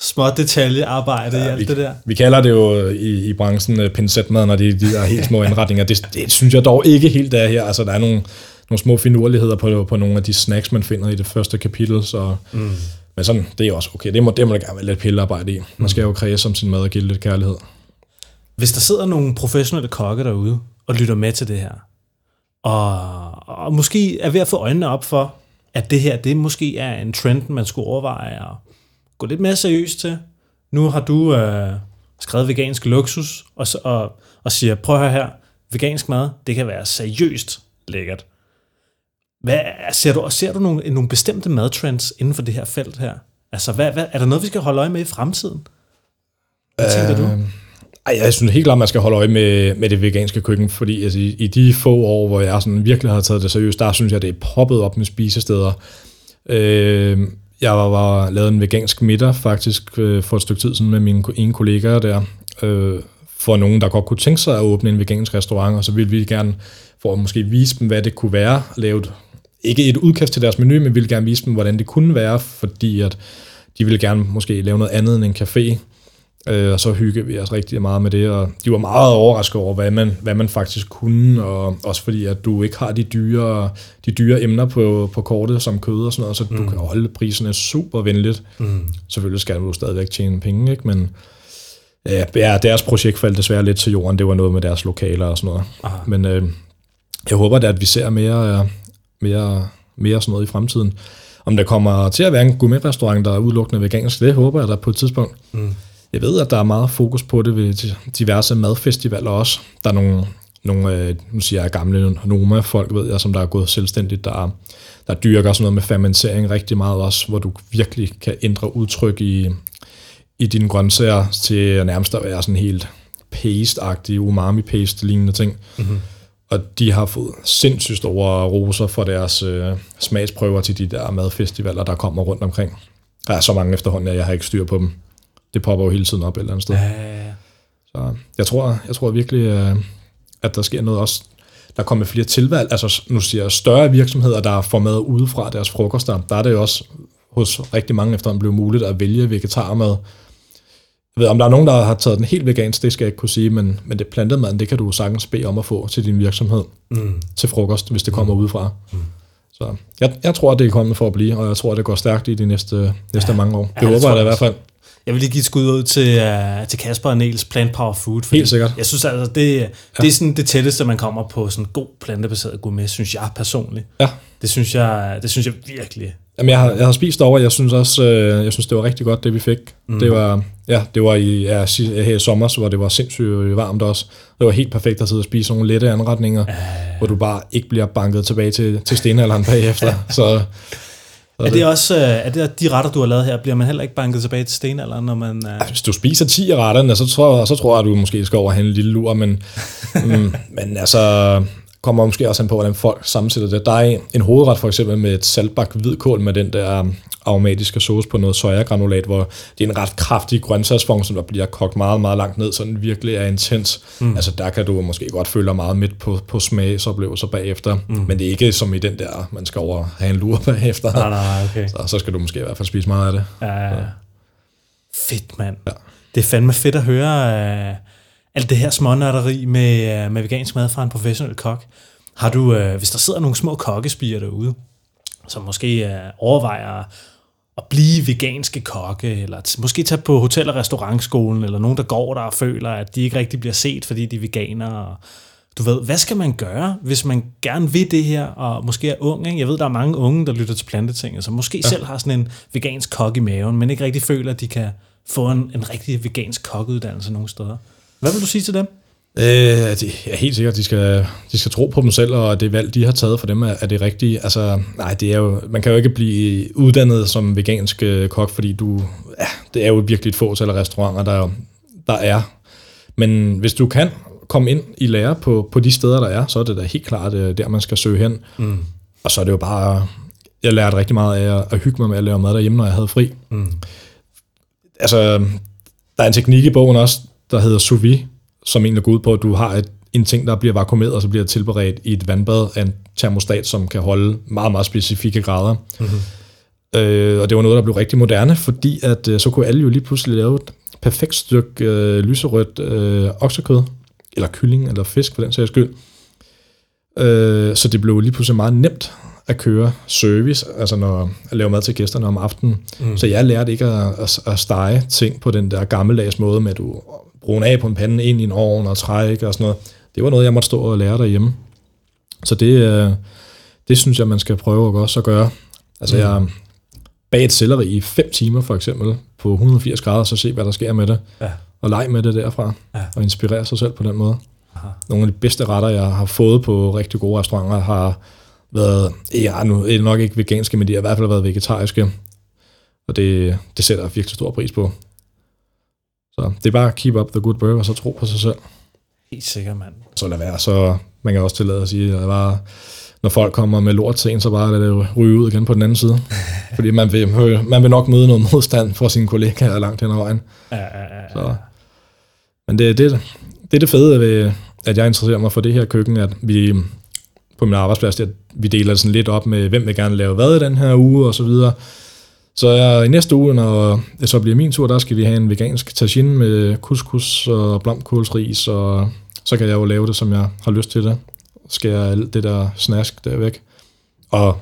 små detaljearbejde ja, i alt vi, det der. vi kalder det jo i, i branchen uh, pincetmad, når det er de der helt små indretninger. Det, det synes jeg dog ikke helt er her. Altså, der er nogle, nogle små finurligheder på, på nogle af de snacks, man finder i det første kapitel. Så, Mm. Men sådan, det er også okay. Det må, det må der gerne være lidt pillearbejde i. Man skal jo kredse om sin mad og give lidt kærlighed. Hvis der sidder nogle professionelle kokke derude og lytter med til det her, og, og måske er ved at få øjnene op for, at det her, det måske er en trend, man skulle overveje at gå lidt mere seriøst til. Nu har du øh, skrevet vegansk luksus, og, og, og siger, prøv at høre her, vegansk mad, det kan være seriøst lækkert. Hvad, ser, du, ser du nogle, nogle bestemte madtrends inden for det her felt her? Altså, hvad, hvad, er der noget, vi skal holde øje med i fremtiden? Hvad tænker du? Øhm, ej, jeg synes helt klart, man skal holde øje med, med det veganske køkken, fordi altså, i, i de få år, hvor jeg sådan virkelig har taget det seriøst, der synes jeg, det er poppet op med spisesteder. Øh, jeg var, var lavet en vegansk middag faktisk øh, for et stykke tid siden med mine ene kollegaer der, øh, for nogen, der godt kunne tænke sig at åbne en vegansk restaurant, og så ville vi gerne, for at måske vise dem, hvad det kunne være, lave ikke et udkast til deres menu, men ville gerne vise dem, hvordan det kunne være, fordi at de ville gerne måske lave noget andet end en café, Øh, og så hyggede vi os rigtig meget med det, og de var meget overrasket over, hvad man, hvad man faktisk kunne, og også fordi, at du ikke har de dyre, de dyre emner på, på kortet, som kød og sådan noget, så mm. du kan holde priserne super venligt. Mm. Selvfølgelig skal du stadigvæk tjene penge, ikke? men ja, deres projekt faldt desværre lidt til jorden. Det var noget med deres lokaler og sådan noget. Aha. Men øh, jeg håber da, at vi ser mere, mere, mere sådan noget i fremtiden. Om der kommer til at være en gourmet-restaurant, der er udelukkende vegansk, det håber jeg da på et tidspunkt. Mm. Jeg ved, at der er meget fokus på det ved diverse madfestivaler også. Der er nogle, nogle øh, nu siger jeg gamle Noma-folk, ved jeg, som der er gået selvstændigt, der, der dyrker sådan noget med fermentering rigtig meget også, hvor du virkelig kan ændre udtryk i, i dine grøntsager til nærmest at være sådan helt paste-agtige, umami-paste-lignende ting. Mm-hmm. Og de har fået sindssygt store roser for deres øh, smagsprøver til de der madfestivaler, der kommer rundt omkring. Der er så mange efterhånden, at jeg har ikke styr på dem. Det popper jo hele tiden op et eller andet sted. Ja, ja, ja. Så jeg tror, jeg tror virkelig, øh, at der sker noget også. Der kommer flere tilvalg, altså nu siger jeg større virksomheder, der får mad udefra deres frokoster. Der er det jo også hos rigtig mange efterhånden blevet muligt at vælge vegetarmad. Jeg ved, om der er nogen, der har taget den helt vegansk, det skal jeg ikke kunne sige, men, men det plantede mad, det kan du sagtens bede om at få til din virksomhed mm. til frokost, hvis det kommer mm. udefra. Mm. Så jeg, jeg tror, det er kommet for at blive, og jeg tror, det går stærkt i de næste, næste ja. mange år. Det ja, håber jeg da i hvert fald. Jeg vil lige give et skud ud til, uh, til Kasper og Niels Plant Power Food. Helt sikkert. Jeg synes altså, det, ja. det er sådan det tætteste, man kommer på sådan god plantebaseret gourmet, synes jeg personligt. Ja. Det synes jeg, det synes jeg virkelig. Jamen, jeg har, jeg har spist over, jeg synes også, øh, jeg synes, det var rigtig godt, det vi fik. Mm. Det var, ja, det var i, ja, her i sommer, hvor det var sindssygt varmt også. Det var helt perfekt at sidde og spise nogle lette anretninger, uh. hvor du bare ikke bliver banket tilbage til, til stenalderen bagefter. [laughs] så er det også øh, er det de retter, du har lavet her, bliver man heller ikke banket tilbage til stenalderen, når man... Uh... Hvis du spiser 10 af retterne, så tror, så tror jeg, at du måske skal over og en lille lur, men, [laughs] mm, men altså, kommer måske også an på, hvordan folk sammensætter det. Der er en hovedret for eksempel med et saltbak hvidkål med den der um, aromatiske sauce på noget sojagranulat, hvor det er en ret kraftig grøntsagsfond, som der bliver kogt meget, meget langt ned, så den virkelig er intens. Mm. Altså der kan du måske godt føle dig meget midt på, på smagsoplevelser bagefter, mm. men det er ikke som i den der, man skal over have en lur [laughs] bagefter. Nej, nej, okay. Så, så skal du måske i hvert fald spise meget af det. Ja, ja, ja. Fedt, mand. Ja. Det er fandme fedt at høre... Uh alt det her smånørderi med, øh, med vegansk mad fra en professionel kok. Har du, øh, hvis der sidder nogle små kokkespiger derude, som måske øh, overvejer at blive veganske kokke, eller måske tage på hotel- og restaurantskolen, eller nogen, der går der og føler, at de ikke rigtig bliver set, fordi de er veganere. Du ved, hvad skal man gøre, hvis man gerne vil det her, og måske er ung? Ikke? Jeg ved, der er mange unge, der lytter til planteting, som måske ja. selv har sådan en vegansk kok i maven, men ikke rigtig føler, at de kan få en, en rigtig vegansk kokkeuddannelse nogen steder. Hvad vil du sige til dem? Øh, det er helt sikkert, de skal, de skal tro på dem selv, og det valg, de har taget for dem, er, er det rigtige. Altså, nej, det er jo, man kan jo ikke blive uddannet som vegansk øh, kok, fordi du, ja, det er jo virkelig et fåtal af restauranter, der, der er. Men hvis du kan komme ind i lære på, på de steder, der er, så er det da helt klart øh, der, man skal søge hen. Mm. Og så er det jo bare, jeg lærte rigtig meget af at, at hygge mig med at lave mad derhjemme, når jeg havde fri. Mm. Altså, der er en teknik i bogen også, der hedder sous vide, som egentlig går ud på, at du har et, en ting, der bliver vakuumeret, og så bliver tilberedt i et vandbad af en termostat, som kan holde meget, meget specifikke grader. Mm-hmm. Øh, og det var noget, der blev rigtig moderne, fordi at øh, så kunne alle jo lige pludselig lave et perfekt stykke øh, lyserødt øh, oksekød, eller kylling, eller fisk for den sags skyld. Øh, så det blev lige pludselig meget nemt at køre service, altså når at lave mad til gæsterne om aftenen. Mm. Så jeg lærte ikke at, at, at stege ting på den der gammeldags måde med, at du bruge af på en pande ind i en ovn og trække og sådan noget. Det var noget, jeg måtte stå og lære derhjemme. Så det, øh, det synes jeg, man skal prøve at også at gøre. Altså mm. jeg bag et selleri i 5 timer for eksempel på 180 grader, så se hvad der sker med det. Ja. Og leg med det derfra. Ja. Og inspirere sig selv på den måde. Aha. Nogle af de bedste retter, jeg har fået på rigtig gode restauranter, har været, ja, nu er det nok ikke veganske, men de har i hvert fald været vegetariske. Og det, det sætter jeg virkelig stor pris på. Så det er bare keep up the good work, og så tro på sig selv. Helt sikkert, mand. Så lad være, så man kan også tillade at sige, at bare, når folk kommer med lort til en, så bare lad det ryge ud igen på den anden side. [laughs] Fordi man vil, man vil nok møde noget modstand fra sine kollegaer langt hen ad vejen. Ja, ja, ja. Så. Men det, det, det er det fede ved, at jeg interesserer mig for det her køkken, at vi på min arbejdsplads, at vi deler sådan lidt op med, hvem vil gerne lave hvad i den her uge, og så videre. Så jeg, i næste uge, når det så bliver min tur, der skal vi have en vegansk tagine med couscous og blomkålsris, og så kan jeg jo lave det, som jeg har lyst til det. Skære alt det der snask der væk. Og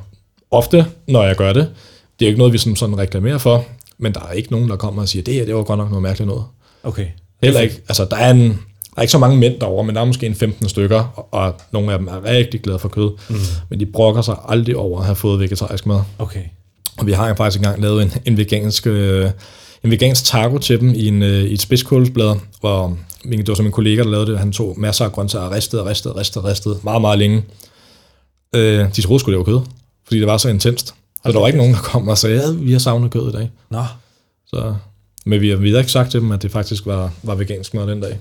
ofte, når jeg gør det, det er ikke noget, vi sådan, sådan reklamerer for, men der er ikke nogen, der kommer og siger, det her, det var godt nok noget mærkeligt noget. Okay. Heller ikke, altså der er, en, der er ikke så mange mænd derovre, men der er måske en 15 stykker, og, og nogle af dem er rigtig glade for kød, mm. men de brokker sig aldrig over at have fået vegetarisk mad. Okay. Og vi har jo faktisk engang lavet en, en vegansk, øh, en vegansk taco til dem i, en, øh, i et spidskålsblad, hvor min, det var så min kollega, der lavede det. Han tog masser af grøntsager og ristede, ristede, ristede, ristede meget, meget længe. Øh, de troede skulle det var kød, fordi det var så intenst. Så der var ikke nogen, der kom og sagde, ja, vi har savnet kød i dag. Nå, Så, men vi har, vi har ikke sagt til dem, at det faktisk var, var vegansk mad den dag.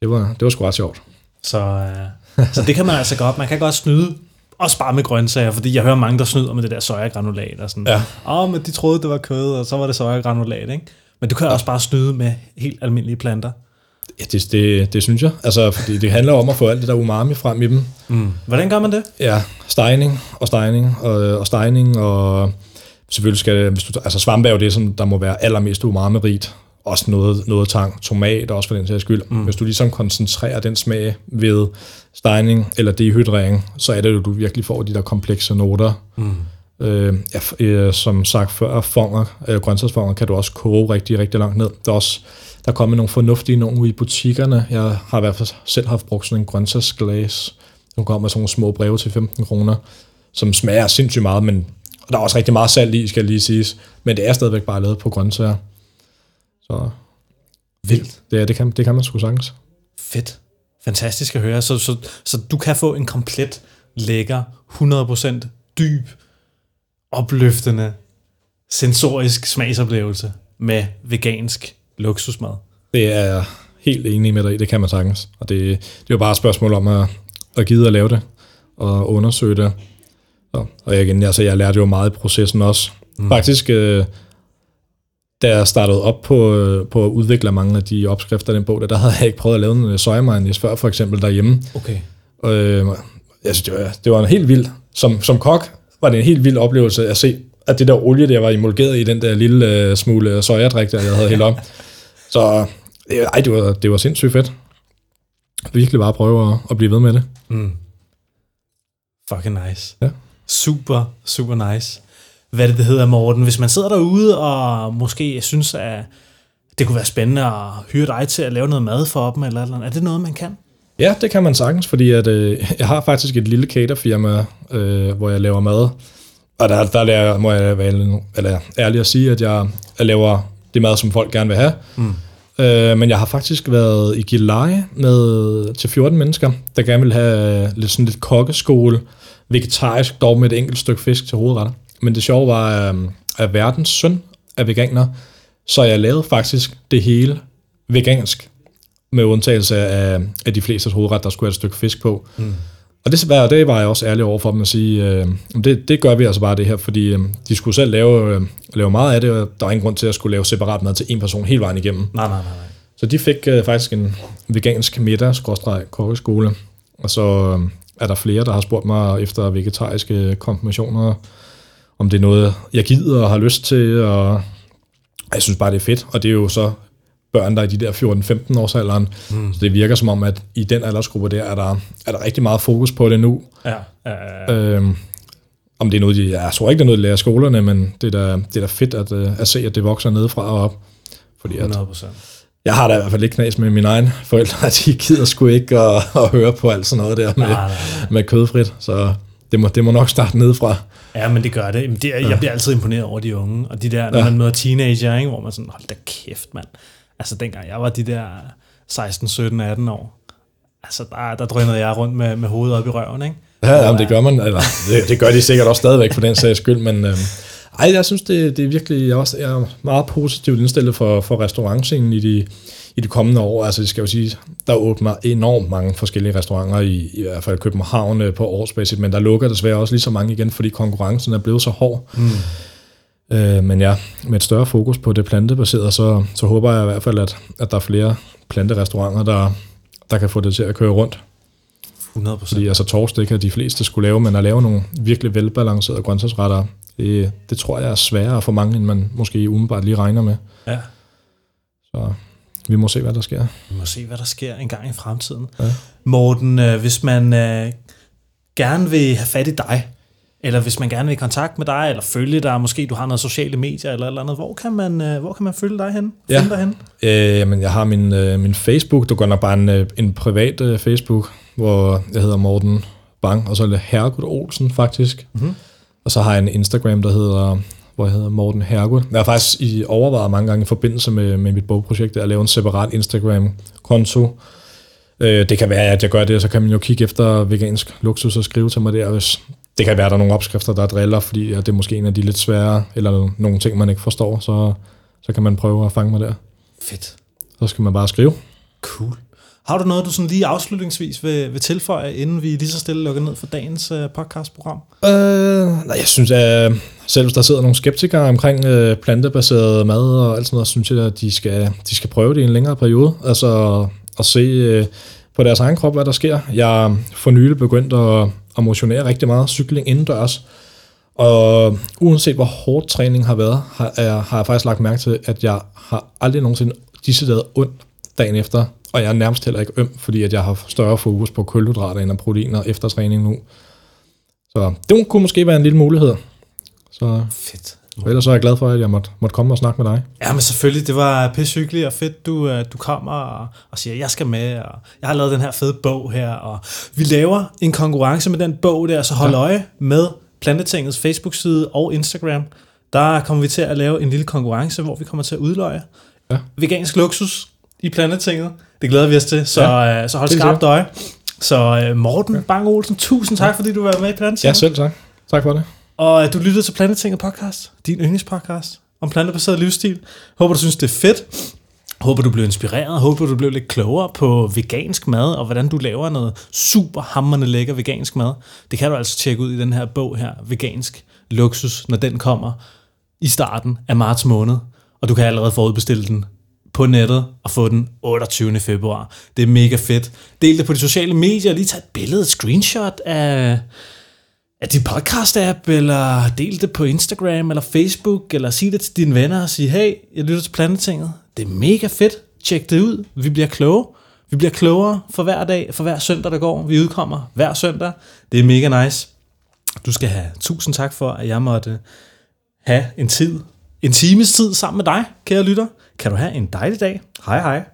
Det var, det var sgu ret sjovt. så, øh, så det kan man altså godt. Man kan godt snyde, også bare med grøntsager, fordi jeg hører mange, der snyder med det der sojagranulat. Og sådan. Ja. Åh, oh, men de troede, det var kød, og så var det sojagranulat, ikke? Men du kan også bare snyde med helt almindelige planter. Ja, det, det, det synes jeg. Altså, fordi det handler om at få alt det der umami frem i dem. Mm. Hvordan gør man det? Ja, stejning og stejning og, og stejning, og selvfølgelig skal det, hvis du, altså svampe er jo det, som der må være allermest umami-rigt. Også noget, noget tang, tomat også for den sags skyld. Mm. Hvis du ligesom koncentrerer den smag ved stejning eller dehydrering, så er det jo, du virkelig får de der komplekse noter. Mm. Øh, ja, øh, som sagt før, fonger, øh, grøntsagsfonger kan du også koge rigtig, rigtig langt ned. Der er også der er kommet nogle fornuftige nogle ude i butikkerne. Jeg har i hvert fald selv haft brugt sådan en grøntsagsglas. Nu kommer sådan nogle små breve til 15 kroner, som smager sindssygt meget, men og der er også rigtig meget salt i, skal lige siges. Men det er stadigvæk bare lavet på grøntsager. Så Vildt. det, det, kan, det kan man sgu sagtens. Fedt. Fantastisk at høre. Så, så, så du kan få en komplet lækker, 100% dyb, opløftende, sensorisk smagsoplevelse med vegansk luksusmad. Det er jeg helt enig med dig i, det kan man sagtens. Og det, det er jo bare et spørgsmål om at, at gide at lave det, og undersøge det. Og, og igen, altså, jeg lærte jo meget i processen også. Mm. Faktisk, øh, da jeg startede op på, øh, på at udvikle mange af de opskrifter i den bog, der, der havde jeg ikke prøvet at lave en soja mayonnaise før, for eksempel derhjemme. Okay. Øh, jeg synes, det var, det var en helt vild, som, som kok var det en helt vild oplevelse at se, at det der olie, der var emulgeret i den der lille øh, smule sojadrik, der jeg havde hældt om. [laughs] Så øh, ej, det var, det var sindssygt fedt. Virkelig bare prøve at, at blive ved med det. Mm. Fucking nice. Ja. Super, super nice. Hvad det, det hedder, Morten? Hvis man sidder derude og måske synes, at det kunne være spændende at hyre dig til at lave noget mad for dem, eller, eller er det noget, man kan? Ja, det kan man sagtens, fordi at, øh, [laughs] jeg har faktisk et lille caterfirma, øh, hvor jeg laver mad. Og der, der lærer, må jeg være eller, ærlig at sige, at jeg, jeg laver det mad, som folk gerne vil have. Mm. Øh, men jeg har faktisk været i Gilleleje med til 14 mennesker, der gerne vil have lidt, sådan lidt kokkeskole, vegetarisk, dog med et enkelt stykke fisk til hovedretter. Men det sjove var, øh, at verdens søn er veganer, så jeg lavede faktisk det hele vegansk med undtagelse af, af de fleste hovedret, der skulle have et stykke fisk på. Mm. Og det, var, det var jeg også ærlig over for dem at sige, øh, det, det gør vi altså bare det her, fordi øh, de skulle selv lave, øh, lave meget af det, og der var ingen grund til at skulle lave separat mad til en person hele vejen igennem. Nej, nej, nej. nej. Så de fik øh, faktisk en vegansk middag, skråstreg, kokkeskole, og så øh, er der flere, der har spurgt mig efter vegetariske konfirmationer, om det er noget, jeg gider og har lyst til, og jeg synes bare, det er fedt, og det er jo så børn, der er i de der 14-15 års alderen, mm. så det virker som om, at i den aldersgruppe der, er der, er der rigtig meget fokus på det nu. Ja, ja, ja. Øhm, om det er noget, de, jeg tror ikke, det er noget, de lærer skolerne, men det er da, det er da fedt at, øh, at se, at det vokser nedefra og op. Fordi at, 100 procent. jeg har da i hvert fald ikke knas med mine egne forældre, [laughs] at de gider sgu ikke at, at høre på alt sådan noget der med, Nej, nej, nej. med kødfrit, så det må, det må nok starte nedefra. Ja, men det gør det. Jamen, det er, jeg bliver altid imponeret over de unge. Og de der, når Ja. man møder teenager, ikke, hvor man sådan, hold da kæft, mand. Altså, dengang jeg var de der 16, 17, 18 år, altså, der, der drønede jeg rundt med, med hovedet op i røven, ikke? Ja, jamen, det gør man, eller det, det gør de sikkert også stadigvæk for den sags skyld, men øhm, ej, jeg synes, det, det er virkelig, jeg er, også, jeg er meget positivt indstillet for, for restaurantscenen i de, i de kommende år. Altså, det skal jo sige, der åbner enormt mange forskellige restauranter i, i hvert fald København øh, på årsbasis, men der lukker desværre også lige så mange igen, fordi konkurrencen er blevet så hård. Mm. Øh, men ja, med et større fokus på det plantebaserede, så, så håber jeg i hvert fald, at, at der er flere planterestauranter, der, der kan få det til at køre rundt. 100 procent. Fordi altså torsk, det kan de fleste skulle lave, men at lave nogle virkelig velbalancerede grøntsagsretter, Det, det tror jeg er sværere for mange, end man måske umiddelbart lige regner med. Ja. Så vi må se, hvad der sker. Vi må se, hvad der sker en gang i fremtiden. Ja. Morten, øh, hvis man øh, gerne vil have fat i dig, eller hvis man gerne vil i kontakt med dig, eller følge dig, måske du har noget sociale medier eller eller andet, hvor kan man, øh, hvor kan man følge dig hen? Ja. Finde dig hen? Øh, jamen, jeg har min, øh, min Facebook, du går nok bare en, øh, en privat øh, Facebook, hvor jeg hedder Morten Bang, og så er det Hergud Olsen faktisk. Mhm. Og så har jeg en Instagram, der hedder, hvor jeg hedder Morten Hergud. Jeg har faktisk i overvejet mange gange i forbindelse med, med mit bogprojekt, at lave en separat Instagram-konto. Øh, det kan være, at jeg gør det, så kan man jo kigge efter vegansk luksus og skrive til mig der, hvis det kan være, at der er nogle opskrifter, der driller, fordi det er måske en af de lidt svære, eller nogle ting, man ikke forstår, så, så kan man prøve at fange mig der. Fedt. Så skal man bare skrive. Cool. Har du noget, du sådan lige afslutningsvis vil, vil tilføje, inden vi lige så stille lukker ned for dagens uh, podcastprogram? Øh, nej, jeg synes, at øh, selv hvis der sidder nogle skeptikere omkring øh, plantebaseret mad og alt sådan noget, synes jeg, at de skal, de skal prøve det i en længere periode. Altså at se øh, på deres egen krop, hvad der sker. Jeg for nylig begyndt at, at motionere rigtig meget, cykling indendørs. Og uanset hvor hårdt træning har været, har jeg, har jeg faktisk lagt mærke til, at jeg har aldrig nogensinde decideret ondt dagen efter. Og jeg er nærmest heller ikke øm, fordi at jeg har større fokus på kulhydrater end proteiner efter træning nu. Så det kunne måske være en lille mulighed. Så Fedt. og ellers så er jeg glad for, at jeg måtte, måtte komme og snakke med dig. Ja, men selvfølgelig, det var pissehyggeligt og fedt, du, øh, du kommer og, og siger, jeg skal med, og jeg har lavet den her fede bog her, og vi laver en konkurrence med den bog der, så hold ja. øje med Plantetingets Facebook-side og Instagram. Der kommer vi til at lave en lille konkurrence, hvor vi kommer til at udløje Ja. vegansk luksus i Plantetinget. Det glæder vi os til, så, ja, så hold skarpt øje. Så øh, Morten ja. Bang Olsen, tusind tak, fordi du var med i Plantetinget. Ja, selv tak. Tak for det. Og øh, du lyttede til Plantetinget podcast, din yndlingspodcast om plantebaseret livsstil. Håber, du synes, det er fedt. Håber, du blev inspireret. Håber, du blev lidt klogere på vegansk mad, og hvordan du laver noget super hammerende lækker vegansk mad. Det kan du altså tjekke ud i den her bog her, Vegansk Luksus, når den kommer i starten af marts måned. Og du kan allerede forudbestille den på nettet og få den 28. februar. Det er mega fedt. Del det på de sociale medier, lige tag et billede, et screenshot af, af din podcast-app, eller del det på Instagram eller Facebook, eller sig det til dine venner og sige, hey, jeg lytter til Plantetinget. Det er mega fedt. Tjek det ud. Vi bliver kloge. Vi bliver klogere for hver dag, for hver søndag, der går. Vi udkommer hver søndag. Det er mega nice. Du skal have tusind tak for, at jeg måtte have en tid, en times tid sammen med dig, kære lytter. Kan du have en dejlig dag. Hej hej.